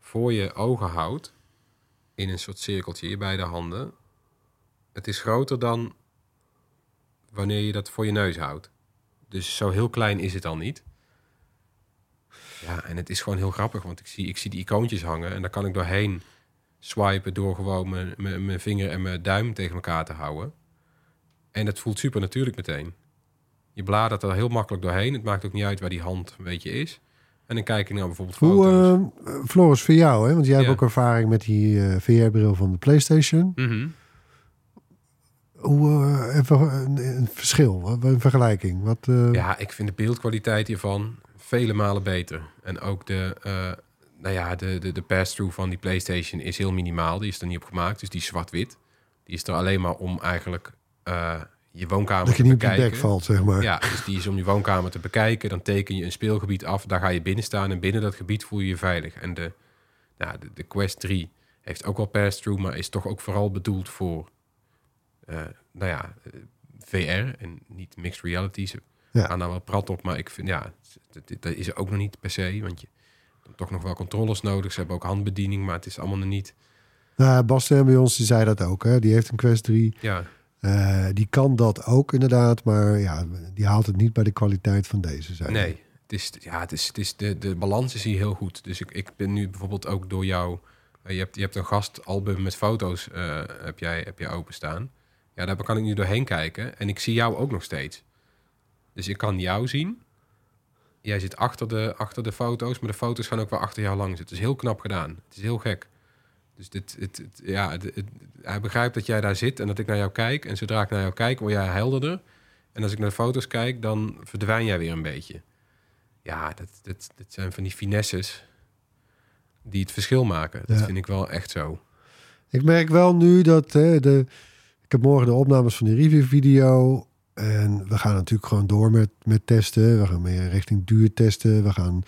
voor je ogen houdt, in een soort cirkeltje, je beide handen. Het is groter dan wanneer je dat voor je neus houdt. Dus zo heel klein is het al niet. Ja, en het is gewoon heel grappig, want ik zie, ik zie die icoontjes hangen en daar kan ik doorheen swipen door gewoon mijn, mijn vinger en mijn duim tegen elkaar te houden. En het voelt super natuurlijk meteen. Je bladert er heel makkelijk doorheen. Het maakt ook niet uit waar die hand een beetje is. En dan kijk ik naar bijvoorbeeld hoe, foto's. eh, Floris, voor jou, hè? want jij Ja. hebt ook ervaring met die eh, VR-bril van de PlayStation. Mhm. Hoe, eh, even een, een verschil, een vergelijking. Wat, Ja, ik vind de beeldkwaliteit hiervan vele malen beter. En ook de, nou ja, de, de, de pass-through van die PlayStation is heel minimaal. Die is er niet op gemaakt, dus die zwart-wit. Die is er alleen maar om eigenlijk eh, je woonkamer dat je te niet op bekijken. bek valt, zeg maar. Ja, dus die is om je woonkamer te bekijken. Dan teken je een speelgebied af. Daar ga je binnen staan. En binnen dat gebied voel je je veilig. En de, nou, de, de Quest 3 heeft ook wel pass-through. Maar is toch ook vooral bedoeld voor... eh, nou ja, eh, VR en niet mixed reality. Ze Ja. gaan daar wel prat op. Maar ik vind, ja, dat, dat is ook nog niet per se. Want je hebt toch nog wel controllers nodig. Ze hebben ook handbediening. Maar het is allemaal nog niet... Nou, Bastiaan bij ons die zei dat ook. Hè? Die heeft een Quest 3. Ja, Eh, die kan dat ook inderdaad. Maar ja, die haalt het niet bij de kwaliteit van deze. Nee, het is, ja, het is, het is de, de balans is hier heel goed. Dus ik, ik ben nu bijvoorbeeld ook door jou... eh, je, hebt, je hebt een gastalbum met foto's eh, heb, jij, heb jij openstaan. Ja, daar kan ik nu doorheen kijken. En ik zie jou ook nog steeds. Dus ik kan jou zien. jij zit achter de, achter de foto's, maar de foto's gaan ook wel achter jou langs. Het is heel knap gedaan. Het is heel gek. Dus dit, het, het- ja, het- het- hij begrijpt dat jij daar zit en dat ik naar jou kijk. En zodra ik naar jou kijk, word jij helderder. En als ik naar de foto's kijk, dan verdwijn jij weer een beetje. Ja, dat, dat, dat zijn van die finesses die het verschil maken. Dat vind ik wel echt zo. Ik merk wel nu dat hè, de. Ik heb morgen de opnames van de review-video. En we gaan natuurlijk gewoon door met, met testen. We gaan meer richting duurtesten. We gaan.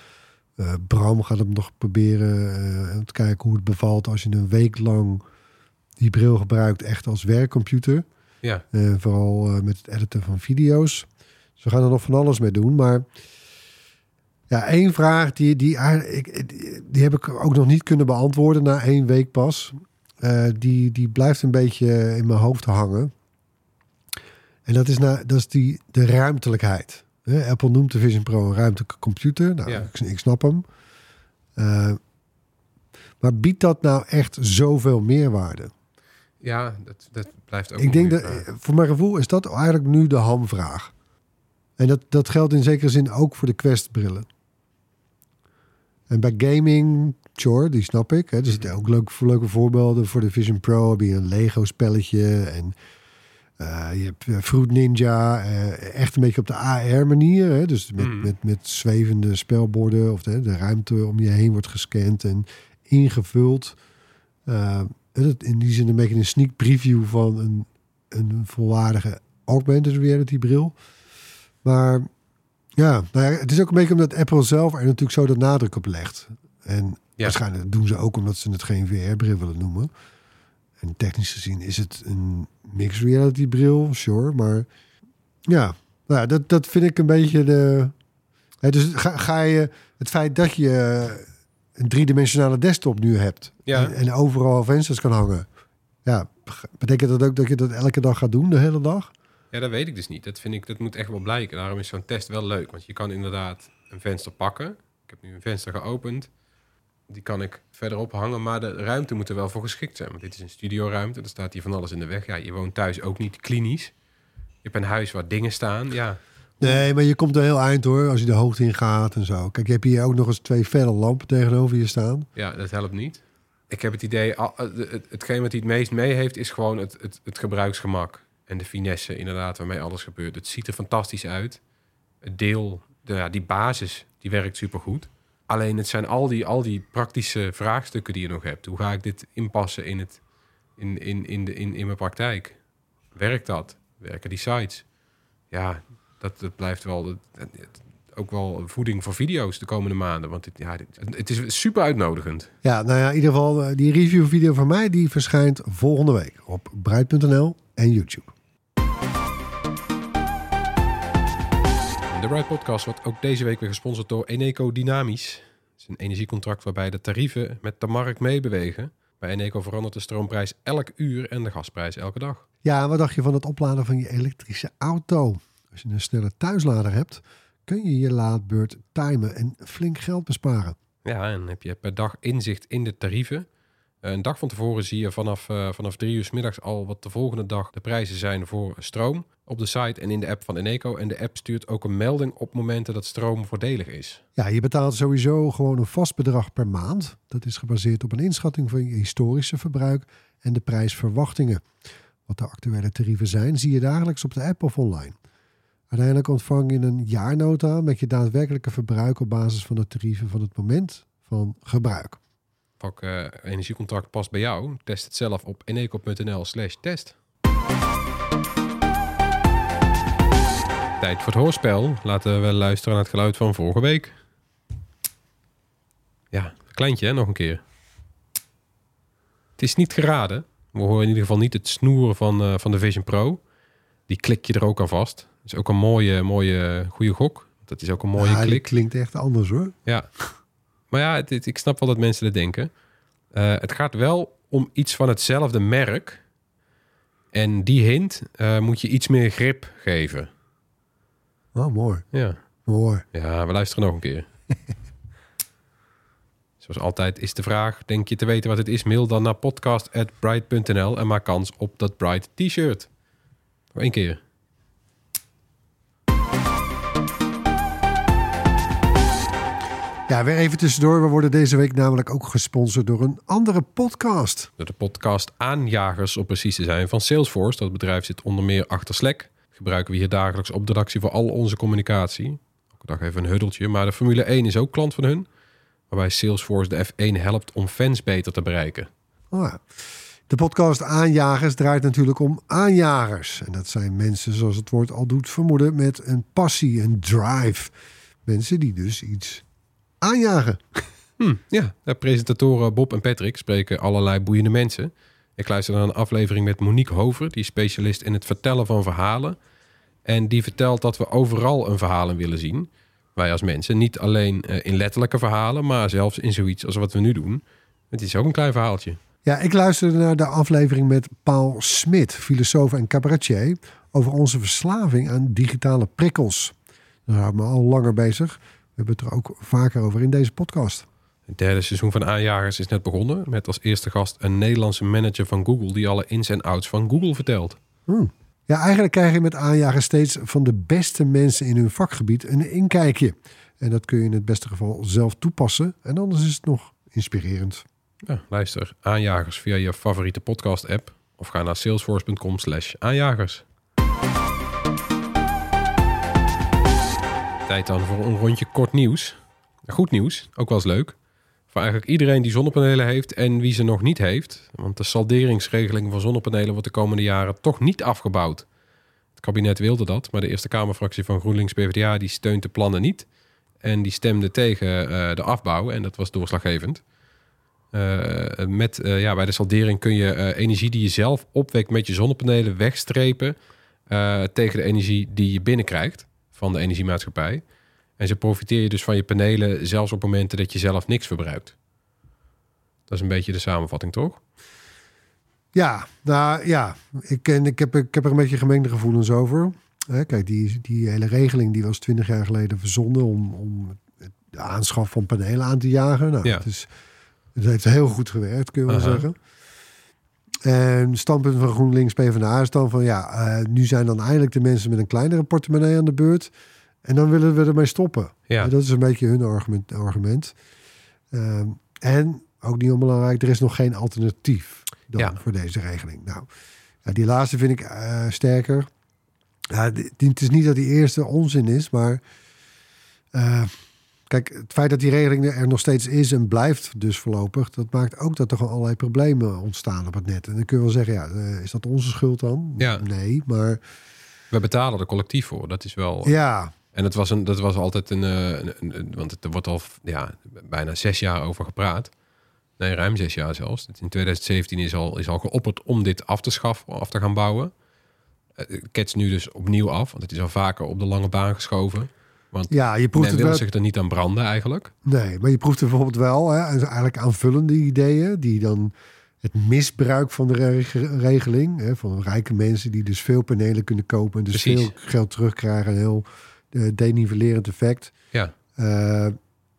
Eh, Bram gaat hem nog proberen eh, te kijken hoe het bevalt als je een week lang die bril gebruikt, echt als werkcomputer. Ja, Eh, vooral met het editen van video's. Dus we gaan er nog van alles mee doen. Maar ja, één vraag die, die, eigenlijk- ik- die heb ik ook nog niet kunnen beantwoorden na één week pas. Die, die blijft een beetje in mijn hoofd hangen. En dat is, na, dat is die, de ruimtelijkheid. Apple noemt de Vision Pro een ruimtelijke computer. Nou, Ja. ik, ik snap hem. Eh, maar biedt dat nou echt zoveel meerwaarde? ja dat, dat blijft ook Ik denk dat, vraag. voor mijn gevoel is dat eigenlijk nu de hamvraag. En dat, dat geldt in zekere zin ook voor de Quest-brillen. En bij gaming, sure, die snap ik. Hè. Er zitten ook leuke, leuke voorbeelden. Voor de Vision Pro heb je een Lego-spelletje. En eh, je hebt eh, Fruit Ninja. eh, echt een beetje op de AR-manier. Dus met, Mhm. met, met zwevende spelborden. Of de, de ruimte om je heen wordt gescand en ingevuld. Het- in die zin een beetje een sneak preview van een, een volwaardige augmented reality bril. Maar ja, nou ja, het is ook een beetje omdat Apple zelf er natuurlijk zo de nadruk op legt. En waarschijnlijk doen ze ook omdat ze het geen VR-bril willen noemen. En technisch gezien is het een mixed reality bril, sure. Maar ja, nou dat, dat vind ik een beetje de... Hè, dus ga, ga je het feit dat je een driedimensionale desktop nu hebt... Ja. En, en overal vensters kan hangen. Ja, betekent dat ook dat je dat elke dag gaat doen, de hele dag? Ja, dat weet ik dus niet. Dat, vind ik, dat moet echt wel blijken. Daarom is zo'n test wel leuk. Want je kan inderdaad een venster pakken. Ik heb nu een venster geopend. Die kan ik verderop hangen. Maar de ruimte moet er wel voor geschikt zijn. Want dit is een studioruimte. Er staat hier van alles in de weg. Ja, je woont thuis ook niet klinisch. Je hebt een huis waar dingen staan. Ja, Nee, maar je komt er heel eind hoor, als je de hoogte in gaat en zo. Kijk, je hebt hier ook nog eens twee felle lampen tegenover je staan. ja dat helpt niet. Ik heb het idee, het- hetgeen wat hij het meest mee heeft, is gewoon het, het, het gebruiksgemak. En de finesse, inderdaad, waarmee alles gebeurt. Het ziet er fantastisch uit. Het deel, de, ja, die basis, die werkt supergoed. Alleen het zijn al die, al die praktische vraagstukken die je nog hebt. Hoe ga ik dit inpassen in, het, in, in, in, de, in, in mijn praktijk? Werkt dat? Werken die sites? Ja, dat, dat blijft wel... Ook wel voeding voor video's de komende maanden. Want het, ja, het is super uitnodigend. Ja, nou ja, in ieder geval, eh, die review-video van mij, die verschijnt volgende week op Bright.nl en YouTube. De Bright Podcast wordt ook deze week weer gesponsord door Eneco Dynamisch. Het is een energiecontract waarbij de tarieven met de markt meebewegen. Bij Eneco verandert de stroomprijs elk uur en de gasprijs elke dag. Ja, wat dacht je van het opladen van je elektrische auto? Als je een snelle thuislader hebt, kun je je laadbeurt timen en flink geld besparen. Ja, en heb je per dag inzicht in de tarieven. Een dag van tevoren zie je vanaf, eh, vanaf drie uur 's middags al wat de volgende dag de prijzen zijn voor stroom. Op de site en in de app van Eneco. En de app stuurt ook een melding op momenten dat stroom voordelig is. Ja, je betaalt sowieso gewoon een vast bedrag per maand. Dat is gebaseerd op een inschatting van je historische verbruik en de prijsverwachtingen. Wat de actuele tarieven zijn, zie je dagelijks op de app of online. Uiteindelijk ontvang je een jaarnota met je daadwerkelijke verbruik op basis van de tarieven van het moment van gebruik. Vak eh, energiecontract past bij jou. Test het zelf op eneco.nl slash test. Tijd voor het hoorspel. Laten we luisteren naar het geluid van vorige week. Ja, kleintje hè, nog een keer. Het is niet geraden. We horen in ieder geval niet het snoeren van, eh, van de Vision Pro. Die klik je er ook aan vast. Dat is ook een mooie, mooie, goede gok. Dat is ook een mooie Ja, klik. klinkt echt anders hoor. Ja. Maar ja, het, het- ik snap wel dat mensen dat denken. Eh, het gaat wel om iets van hetzelfde merk. En die hint eh, moet je iets meer grip geven. Oh, mooi. Ja. Mooi. ja, we luisteren nog een keer. Zoals altijd is de vraag, denk je te weten wat het is? Mail dan naar podcast.bright.nl en maak kans op dat Bright t-shirt. Nog één keer. Ja, weer even tussendoor. We worden deze week namelijk ook gesponsord door een andere podcast. De podcast Aanjagers, om precies te zijn, van Salesforce. Dat bedrijf zit onder meer achter Slack. Gebruiken we hier dagelijks op de redactie voor al onze communicatie. Elke dag even een huddeltje. Maar de Formule 1 is ook klant van hun. Waarbij Salesforce de F1 helpt om fans beter te bereiken. Oh ja. De podcast Aanjagers draait natuurlijk om aanjagers. En dat zijn mensen, zoals het woord al doet vermoeden, met een passie, een drive. Mensen die dus iets aanjagen. Hm, ja, de presentatoren Bob en Patrick spreken allerlei boeiende mensen. Ik luister naar een aflevering met Monique Hover, die is specialist in het vertellen van verhalen. En die vertelt dat we overal een verhaal in willen zien. Wij als mensen, niet alleen eh, in letterlijke verhalen, maar zelfs in zoiets als wat we nu doen. Het is ook een klein verhaaltje. Ja, ik luisterde naar de aflevering met Paul Smit, filosoof en cabaretier, over onze verslaving aan digitale prikkels. Daar houden me al langer bezig. We hebben het er ook vaker over in deze podcast. Het derde seizoen van Aanjagers is net begonnen. Met als eerste gast een Nederlandse manager van Google die alle ins en outs van Google vertelt. Hmm. Ja, eigenlijk krijg je met aanjagen steeds van de beste mensen in hun vakgebied een inkijkje. En dat kun je in het beste geval zelf toepassen. En anders is het nog inspirerend. Ja, luister Aanjagers via je favoriete podcast app. Of ga naar salesforce.com Tijd dan voor een rondje kort nieuws. Goed nieuws, ook wel eens leuk. Voor eigenlijk iedereen die zonnepanelen heeft en wie ze nog niet heeft. Want de salderingsregeling van zonnepanelen wordt de komende jaren toch niet afgebouwd. Het kabinet wilde dat, maar de Eerste Kamerfractie van GroenLinks PvdA die steunt de plannen niet. En die stemde tegen uh, de afbouw en dat was doorslaggevend. Uh, met, uh, ja, bij de saldering kun je energie die je zelf opwekt met je zonnepanelen wegstrepen tegen de energie die je binnenkrijgt van de energiemaatschappij. En zo profiteer je dus van je panelen zelfs op momenten dat je zelf niks verbruikt. Dat is een beetje de samenvatting, toch? Ja, nou ja, ik, ik, heb, ik heb er een beetje gemengde gevoelens over. Kijk, die, die hele regeling die was twintig jaar geleden verzonnen om, om de aanschaf van panelen aan te jagen. Nou, Ja. het, is, het heeft heel goed gewerkt, kun je wel zeggen. En het standpunt van GroenLinks PvdA is dan van ja, eh, nu zijn dan eindelijk de mensen met een kleinere portemonnee aan de beurt. En dan willen we ermee stoppen. Ja. En dat is een beetje hun argument. argument. Ehm, en ook niet onbelangrijk, er is nog geen alternatief dan Ja. voor deze regeling. Nou, ja, die laatste vind ik eh, sterker. Ja, het is niet dat die eerste onzin is, maar eh, kijk, het feit dat die regeling er nog steeds is en blijft dus voorlopig, dat maakt ook dat er gewoon allerlei problemen ontstaan op het net. En dan kun je wel zeggen, ja, eh, is dat onze schuld dan? Ja. Nee, maar We betalen er collectief voor. Dat is wel. ja, En het was, een, dat was altijd een, eh, een, een- een- Want er wordt al ja, bijna zes jaar over gepraat. Nee, ruim zes jaar zelfs. In 2017 is al, is al geopperd om dit af te schaffen, af te gaan bouwen. Eh, Het ketst nu dus opnieuw af, want het is al vaker op de lange baan geschoven. Want ja, je proeft men wil wel. zich er niet aan branden eigenlijk. Nee, maar je proeft er bijvoorbeeld wel hè, eigenlijk aanvullende ideeën die dan het misbruik van de reg- regeling hè, van rijke mensen die dus veel panelen kunnen kopen en dus Precies. veel geld terugkrijgen, een heel eh, denivelerend effect. Ja, Eh,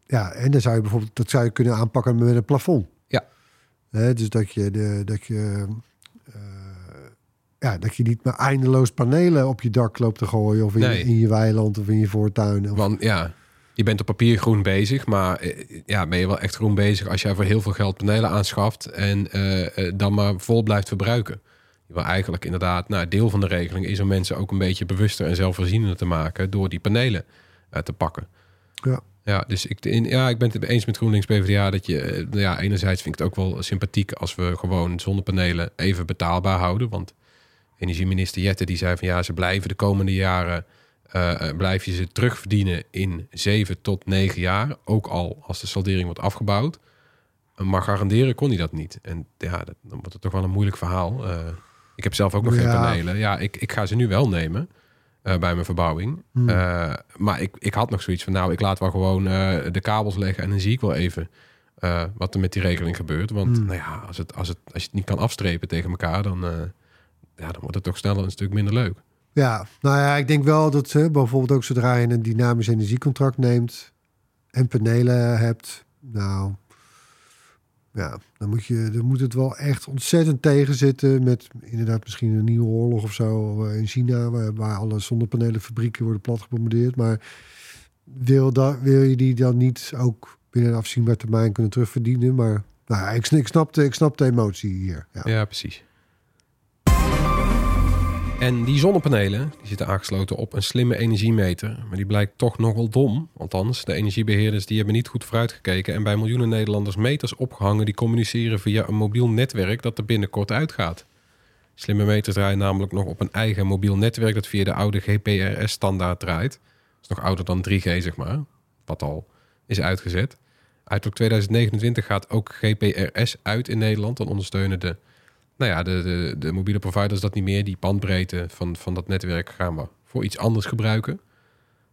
ja, en dan zou je bijvoorbeeld dat zou je kunnen aanpakken met een plafond. Ja. Hè, dus dat je de dat je ja, dat je niet maar eindeloos panelen op je dak loopt te gooien of in, Nee. je, in je weiland of in je voortuin. Of, want ja, je bent op papier groen bezig, maar eh, ja, ben je wel echt groen bezig als jij voor heel veel geld panelen aanschaft en eh, eh, dan maar vol blijft verbruiken. Je wil eigenlijk inderdaad, nou, deel van de regeling is om mensen ook een beetje bewuster en zelfvoorzienender te maken door die panelen te pakken. ja. Ja, dus ik, in, ja, ik ben het eens met GroenLinks PvdA dat je, nou ja, enerzijds vind ik het ook wel sympathiek als we gewoon zonnepanelen even betaalbaar houden. Want energieminister Jette die zei van ja, ze blijven de komende jaren, eh, eh, blijf je ze terugverdienen in zeven tot negen jaar. Ook al als de saldering wordt afgebouwd. Maar garanderen kon hij dat niet. En ja, dat, dan wordt het toch wel een moeilijk verhaal. Eh, ik heb zelf ook nog geen panelen. Ja, ik, ik ga ze nu wel nemen bij mijn verbouwing. Hmm. Maar ik, ik had nog zoiets van, nou, ik laat wel gewoon de kabels leggen en dan zie ik wel even wat er met die regeling gebeurt. Want Hmm. nou ja, als, het, als, het, als je het niet kan afstrepen tegen elkaar, dan, ja, dan wordt het toch sneller een stuk minder leuk. Ja, nou ja, ik denk wel dat hè, bijvoorbeeld ook zodra je een dynamisch energiecontract neemt en panelen hebt, nou, ja, dan moet, je, dan moet het wel echt ontzettend tegenzitten met inderdaad misschien een nieuwe oorlog of zo eh, in China, waar, waar alle zonnepanelenfabrieken worden platgebombardeerd. Maar wil, dat, wil je die dan niet ook binnen een afzienbare termijn kunnen terugverdienen? Maar nou, ja, ik, ik, snap de, ik snap de emotie hier. Ja. Ja, precies. En die zonnepanelen die zitten aangesloten op een slimme energiemeter. Maar die blijkt toch nogal dom. Althans, de energiebeheerders die hebben niet goed vooruitgekeken... en bij miljoenen Nederlanders meters opgehangen... die communiceren via een mobiel netwerk dat er binnenkort uitgaat. Slimme meters draaien namelijk nog op een eigen mobiel netwerk... dat via de oude GPRS-standaard draait. Dat is nog ouder dan 3G, zeg maar. Wat al is uitgezet. Uiterlijk 2029 gaat ook GPRS uit in Nederland. Dan ondersteunen de nou ja, de, de, de mobiele providers dat niet meer. Die bandbreedte van, van dat netwerk gaan we voor iets anders gebruiken.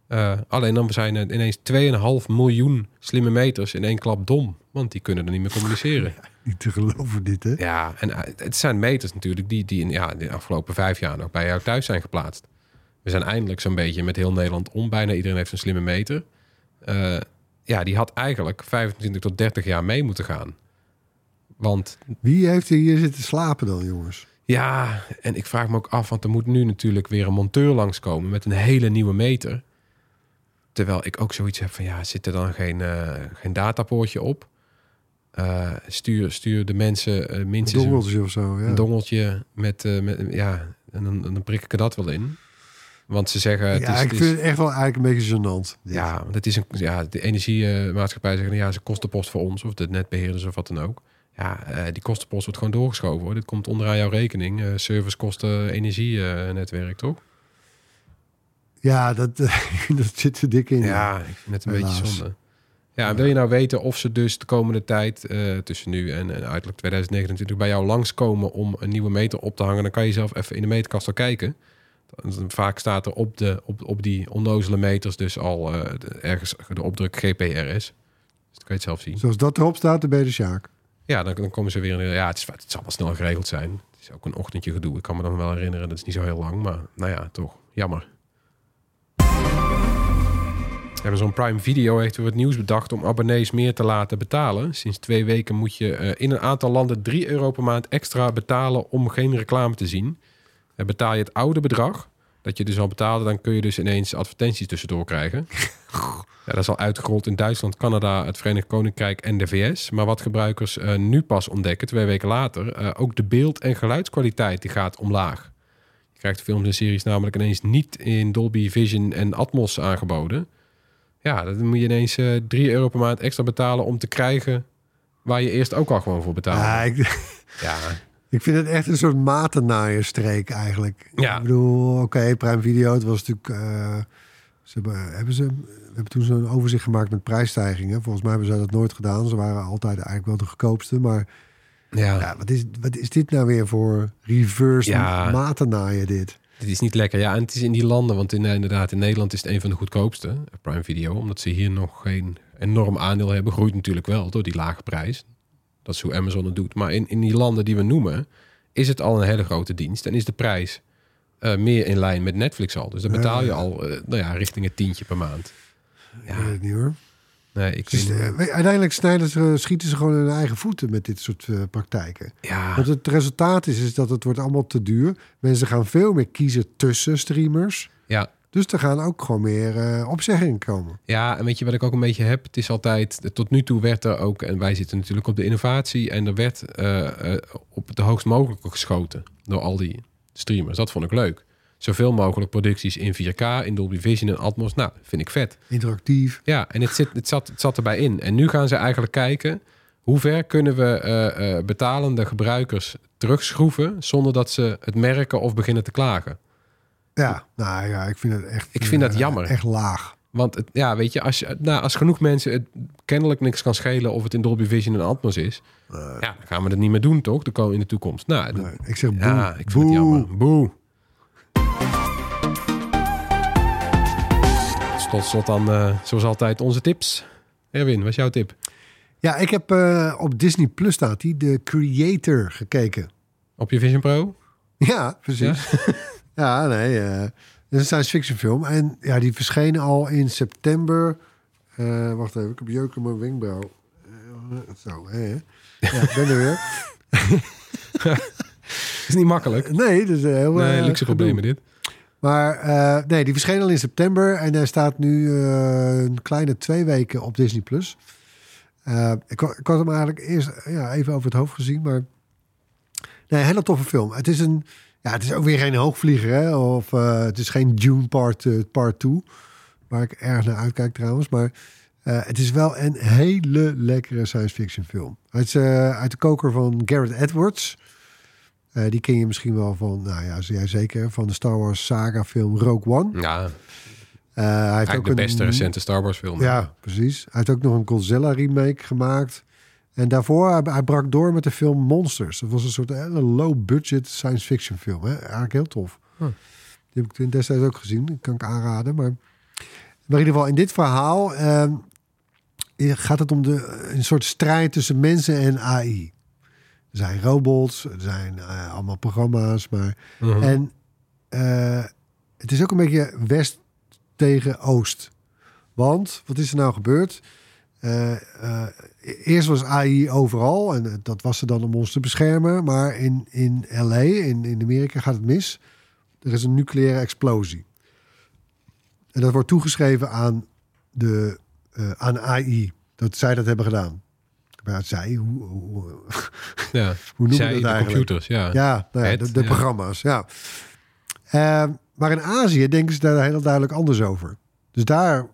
Uh, alleen dan zijn er ineens 2,5 miljoen slimme meters in één klap dom. Want die kunnen er niet meer communiceren. Ja, niet te geloven dit, hè? Ja, en uh, het zijn meters natuurlijk die, die in ja, de afgelopen vijf jaar nog bij jou thuis zijn geplaatst. We zijn eindelijk zo'n beetje met heel Nederland om. Bijna iedereen heeft een slimme meter. Uh, ja, die had eigenlijk 25 tot 30 jaar mee moeten gaan. Want wie heeft er hier zitten slapen dan, jongens? Ja, en ik vraag me ook af, want er moet nu natuurlijk weer een monteur langskomen met een hele nieuwe meter. Terwijl ik ook zoiets heb van ja, zit er dan geen, uh, geen datapoortje op? Uh, stuur, stuur de mensen uh, minstens een dongeltje of zo. Ja. Een dongeltje met, met ja, en dan, dan prik ik er dat wel in. Want ze zeggen. Het ja, is, ik vind het echt wel eigenlijk een beetje gênant. dit. Ja, want het is een, ja, de energiemaatschappij zeggen ja, ze kostenpost voor ons of de netbeheerders of wat dan ook. Ja, eh, die kostenpost wordt gewoon doorgeschoven hoor. Dit komt onderaan jouw rekening. Eh servicekosten, energienetwerk, toch? Ja, dat, dat zit er dik in. Ja, ik vind het een Helaas. beetje zonde. Ja, en wil je nou weten of ze dus de komende tijd, eh, tussen nu en, en uiterlijk 2029, bij jou langskomen om een nieuwe meter op te hangen, dan kan je zelf even in de meterkast al kijken. Vaak staat er op, de, op, op die onnozele meters dus al eh, ergens de opdruk GPRS. Dus dan kan je het zelf zien. Zoals dat erop staat, dan ben je de Sjaak. Ja, dan, komen ze weer in. Ja, het, is, het zal wel snel geregeld zijn. Het is ook een ochtendje gedoe. Ik kan me dan wel herinneren. Dat is niet zo heel lang. Maar nou ja, toch. Jammer. Amazon Prime Video heeft weer wat nieuws bedacht om abonnees meer te laten betalen. Sinds twee weken moet je eh, in een aantal landen 3 euro per maand extra betalen om geen reclame te zien. En betaal je het oude bedrag, dat je dus al betaalde, dan kun je dus ineens advertenties tussendoor krijgen. Ja, dat is al uitgerold in Duitsland, Canada, het Verenigd Koninkrijk en de VS. Maar wat gebruikers eh, nu pas ontdekken, twee weken later, eh, ook de beeld- en geluidskwaliteit die gaat omlaag. Je krijgt films en series namelijk ineens niet in Dolby Vision en Atmos aangeboden. Ja, dan moet je ineens eh 3 euro per maand extra betalen om te krijgen waar je eerst ook al gewoon voor betaalde. Ik, Ja, ik vind het echt een soort matennaaienstreek eigenlijk. Ja. Ik bedoel, oké, Prime Video, het was natuurlijk... eh, ze hebben, hebben ze, we hebben toen zo'n overzicht gemaakt met prijsstijgingen. Volgens mij hebben ze dat nooit gedaan. Ze waren altijd eigenlijk wel de goedkoopste. Maar ja. ja, wat, is, wat is dit nou weer voor reverse Ja. matennaaien dit? Het is niet lekker. Ja, en het is in die landen, want in, inderdaad, in Nederland is het een van de goedkoopste, eh, Prime Video, omdat ze hier nog geen enorm aandeel hebben. Groeit natuurlijk wel door die lage prijs. Dat is hoe Amazon het doet. Maar in, in die landen die we noemen, is het al een hele grote dienst en is de prijs eh, meer in lijn met Netflix al. Dus dan betaal je Ja. al, eh, nou ja, richting het tientje per maand. Ik weet het niet hoor. Nee, ik Dus, eh, uiteindelijk snijden ze, schieten ze gewoon hun eigen voeten met dit soort praktijken. ja, Want het resultaat is, is dat het wordt allemaal te duur. Mensen gaan veel meer kiezen tussen streamers. ja, Dus er gaan ook gewoon meer eh, opzeggingen komen. Ja, en weet je wat ik ook een beetje heb? Het is altijd, tot nu toe werd er ook, en wij zitten natuurlijk op de innovatie, en er werd eh, eh, op de hoogst mogelijke geschoten door al die streamers. Dat vond ik leuk. Zoveel mogelijk producties in 4K, in Dolby Vision en Atmos. Nou, vind ik vet. Interactief. Ja, en het, zit, het, zat, het zat erbij in. En nu gaan ze eigenlijk kijken, hoe ver kunnen we betalende gebruikers terugschroeven, zonder dat ze het merken of beginnen te klagen. Ja, nou ja, ik vind het echt... Ik vind dat eh, jammer. Echt laag. Want het, ja, weet je, als, je, nou, als genoeg mensen het kennelijk niks kan schelen of het in Dolby Vision en Atmos is, ja, dan gaan we dat niet meer doen, toch? De ko- in de toekomst. Nou, dat- Nee, ik zeg boe. ja, ik vind boe. het jammer. Boe. Tot slot dan, eh, zoals altijd, onze tips. Erwin, wat is jouw tip? Ja, ik heb eh, op Disney Plus staat die, de Creator, gekeken. Op je Vision Pro? Ja, precies. Ja, nee. eh, het is een science fiction film. En ja, die verscheen al in september. Eh, wacht even, ik heb jeuk in mijn wenkbrauw. Eh, zo, hè. Ja, ik ben er weer. Is niet makkelijk. Nee, dus heel... Nee, luxe problemen dit. Maar nee, die verscheen al in september en hij staat nu een kleine twee weken op Disney+. Plus. Ik, had- ik had hem eigenlijk eerst ja, even over het hoofd gezien, maar nee, een hele toffe film. Het is een, ja, het is ook weer geen hoogvlieger, hè? Of eh, het is geen Dune Part, eh, part 2, waar ik erg naar uitkijk trouwens, maar eh, het is wel een hele lekkere science fiction film. Het is uit de koker van Garrett Edwards. Die ken je misschien wel van, nou ja, jij zeker, van de Star Wars saga film Rogue One. Ja, hij heeft ook de beste recente Star Wars film. Ja, precies. Hij heeft ook nog een Godzilla remake gemaakt. En daarvoor, hij, hij brak door met de film Monsters. Dat was een soort hele low-budget science fiction film. Hè? Eigenlijk heel tof. Huh. Die heb ik toen destijds ook gezien. Dat kan ik aanraden. Maar, maar in ieder geval, in dit verhaal ehm, gaat het om de, een soort strijd tussen mensen en AI. Er zijn robots, er zijn eh, allemaal programma's. Maar Mhm. en eh, het is ook een beetje West tegen Oost. Want wat is er nou gebeurd? Eh, eh, eerst was AI overal en eh, dat was er dan om ons te beschermen. Maar in, in LA, in, in Amerika, gaat het mis. Er is een nucleaire explosie. En dat wordt toegeschreven aan, de, aan AI. Dat zij dat hebben gedaan. Maar zij, hoe, hoe, hoe ja. noemen Zij we dat de eigenlijk? computers, ja. Ja, nou ja, Het, de, de ja. programma's, ja. Ehm, maar in Azië denken ze daar heel duidelijk anders over. Dus daar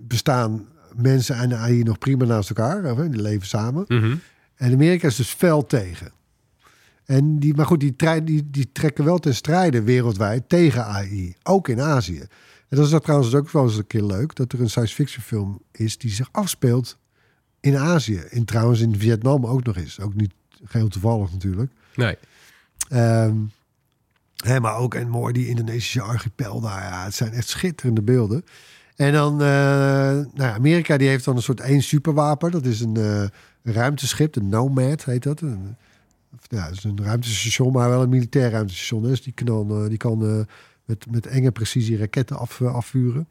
bestaan mensen en de AI nog prima naast elkaar. Die leven samen. Mhm. En Amerika is dus fel tegen. En die, maar goed, die, die, die trekken wel ten strijde wereldwijd tegen AI. Ook in Azië. En dat is dat trouwens ook wel eens een keer leuk. Dat er een science fiction film is die zich afspeelt in Azië. In, trouwens in Vietnam ook nog eens. Ook niet geheel toevallig natuurlijk. Nee. Ehm, hè, maar ook en mooi die Indonesische archipel daar. Ja, het zijn echt schitterende beelden. En dan, eh, nou Amerika die heeft dan een soort één superwapen. Dat is een, eh, ruimteschip, de Nomad heet dat. Een, ja, het is een ruimtestation, maar wel een militair ruimtestation. Dus die kan, eh, die kan met, met enge precisie raketten af, afvuren.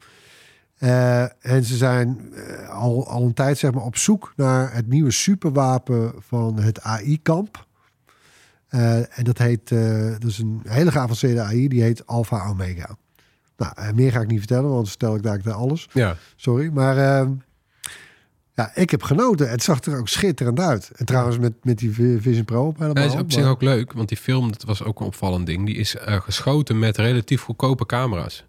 En ze zijn al, al een tijd zeg maar, op zoek naar het nieuwe superwapen van het AI-kamp. En dat heet, dat is een hele geavanceerde AI, die heet Alpha Omega. Nou, eh, meer ga ik niet vertellen, want dan stel ik daar alles. Ja. Sorry, maar eh, ja, ik heb genoten. Het zag er ook schitterend uit. En trouwens met, met die Vi- Vision Pro op helemaal. Hij is op zich ook leuk, want die film, dat was ook een opvallend ding. Die is eh, geschoten met relatief goedkope camera's.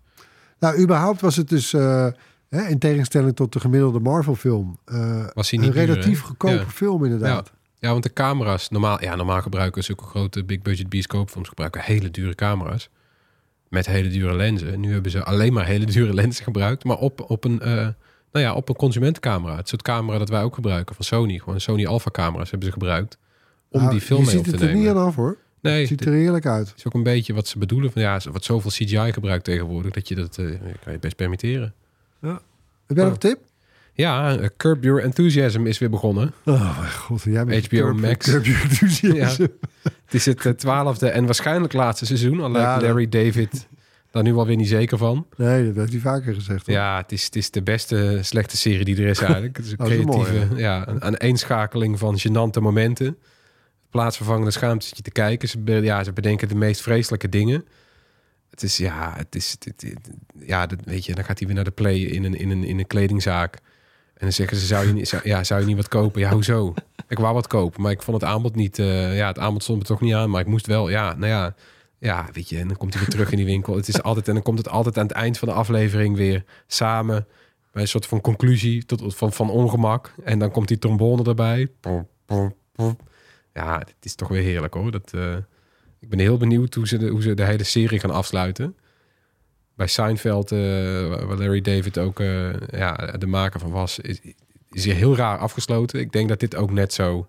Nou, überhaupt was het dus, eh, hè, in tegenstelling tot de gemiddelde Marvel-film, Was hij een niet duur, relatief hè? goedkope Ja. film inderdaad. Ja, want de camera's, normaal, ja, normaal gebruiken zulke grote big budget bioscoopfilms gebruiken hele dure camera's. Met hele dure lenzen. En nu hebben ze alleen maar hele dure lenzen gebruikt. Maar op, op, een, eh, nou ja, op een consumentencamera. Het soort camera dat wij ook gebruiken van Sony. Gewoon Sony Alpha camera's hebben ze gebruikt. Om Nou, die film je mee op ziet te het er nemen. niet aan af hoor. nee, Het ziet er heerlijk uit. is ook een beetje wat ze bedoelen. Van, ja, wordt zoveel CGI gebruikt tegenwoordig. Dat je dat eh, kan je best permitteren. Heb jij nog een tip? Ja, eh, Curb Your Enthusiasm is weer begonnen. Oh mijn god, jij bent HBO Curb- Max. Curb Your Enthusiasm. Het is het eh, twaalfde en waarschijnlijk laatste seizoen. Al lijkt Ja, dat- Larry David daar nu alweer niet zeker van. Nee, dat heeft hij vaker gezegd. hoor. Ja, het is, het is de beste slechte serie die er is eigenlijk. Het is een is wel creatieve, mooi, ja, een aaneenschakeling van gênante momenten. Plaatsvervangende schaamte te kijken. Ze, be- ja, ze bedenken de meest vreselijke dingen. Het is, ja, het is, het, het- ja, dat, weet je, dan gaat hij weer naar de play in een, in een, in een kledingzaak. En dan zeggen ze, zou je, niet, ja, zou je niet wat kopen? Ja, hoezo? Ik wou wat kopen, maar ik vond het aanbod niet... eh, ja, het aanbod stond me toch niet aan, maar ik moest wel. Ja, nou ja, ja, weet je, en dan komt hij weer terug in die winkel. Het is altijd, en dan komt het altijd aan het eind van de aflevering weer samen... bij een soort van conclusie tot, van, van ongemak. En dan komt die trombone erbij. Ja, het is toch weer heerlijk hoor. Dat, eh, ik ben heel benieuwd hoe ze, de, hoe ze de hele serie gaan afsluiten. Bij Seinfeld, eh, waar Larry David ook eh, ja, de maker van was, is, is hier heel raar afgesloten. Ik denk dat dit ook net zo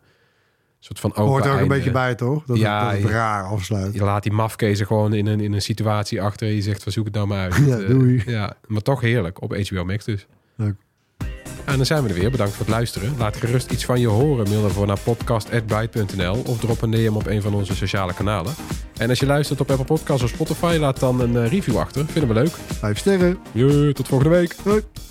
soort van Hoort er ook een beetje bij, toch? Dat, Ja, het, dat het je- raar afsluit. Je laat die mafkezen gewoon in een, in een situatie achter. Je zegt, van zoek het nou maar uit. Ja, Eh, doei. ja, maar toch heerlijk op HBO Max dus. Leuk. En dan zijn we er weer. Bedankt voor het luisteren. Laat gerust iets van je horen. Mail daarvoor naar podcast.byte.nl of drop een DM op een van onze sociale kanalen. En als je luistert op Apple Podcasts of Spotify, laat dan een eh, review achter. Vinden we leuk. Vijf sterren. Jee, tot volgende week. Hoi.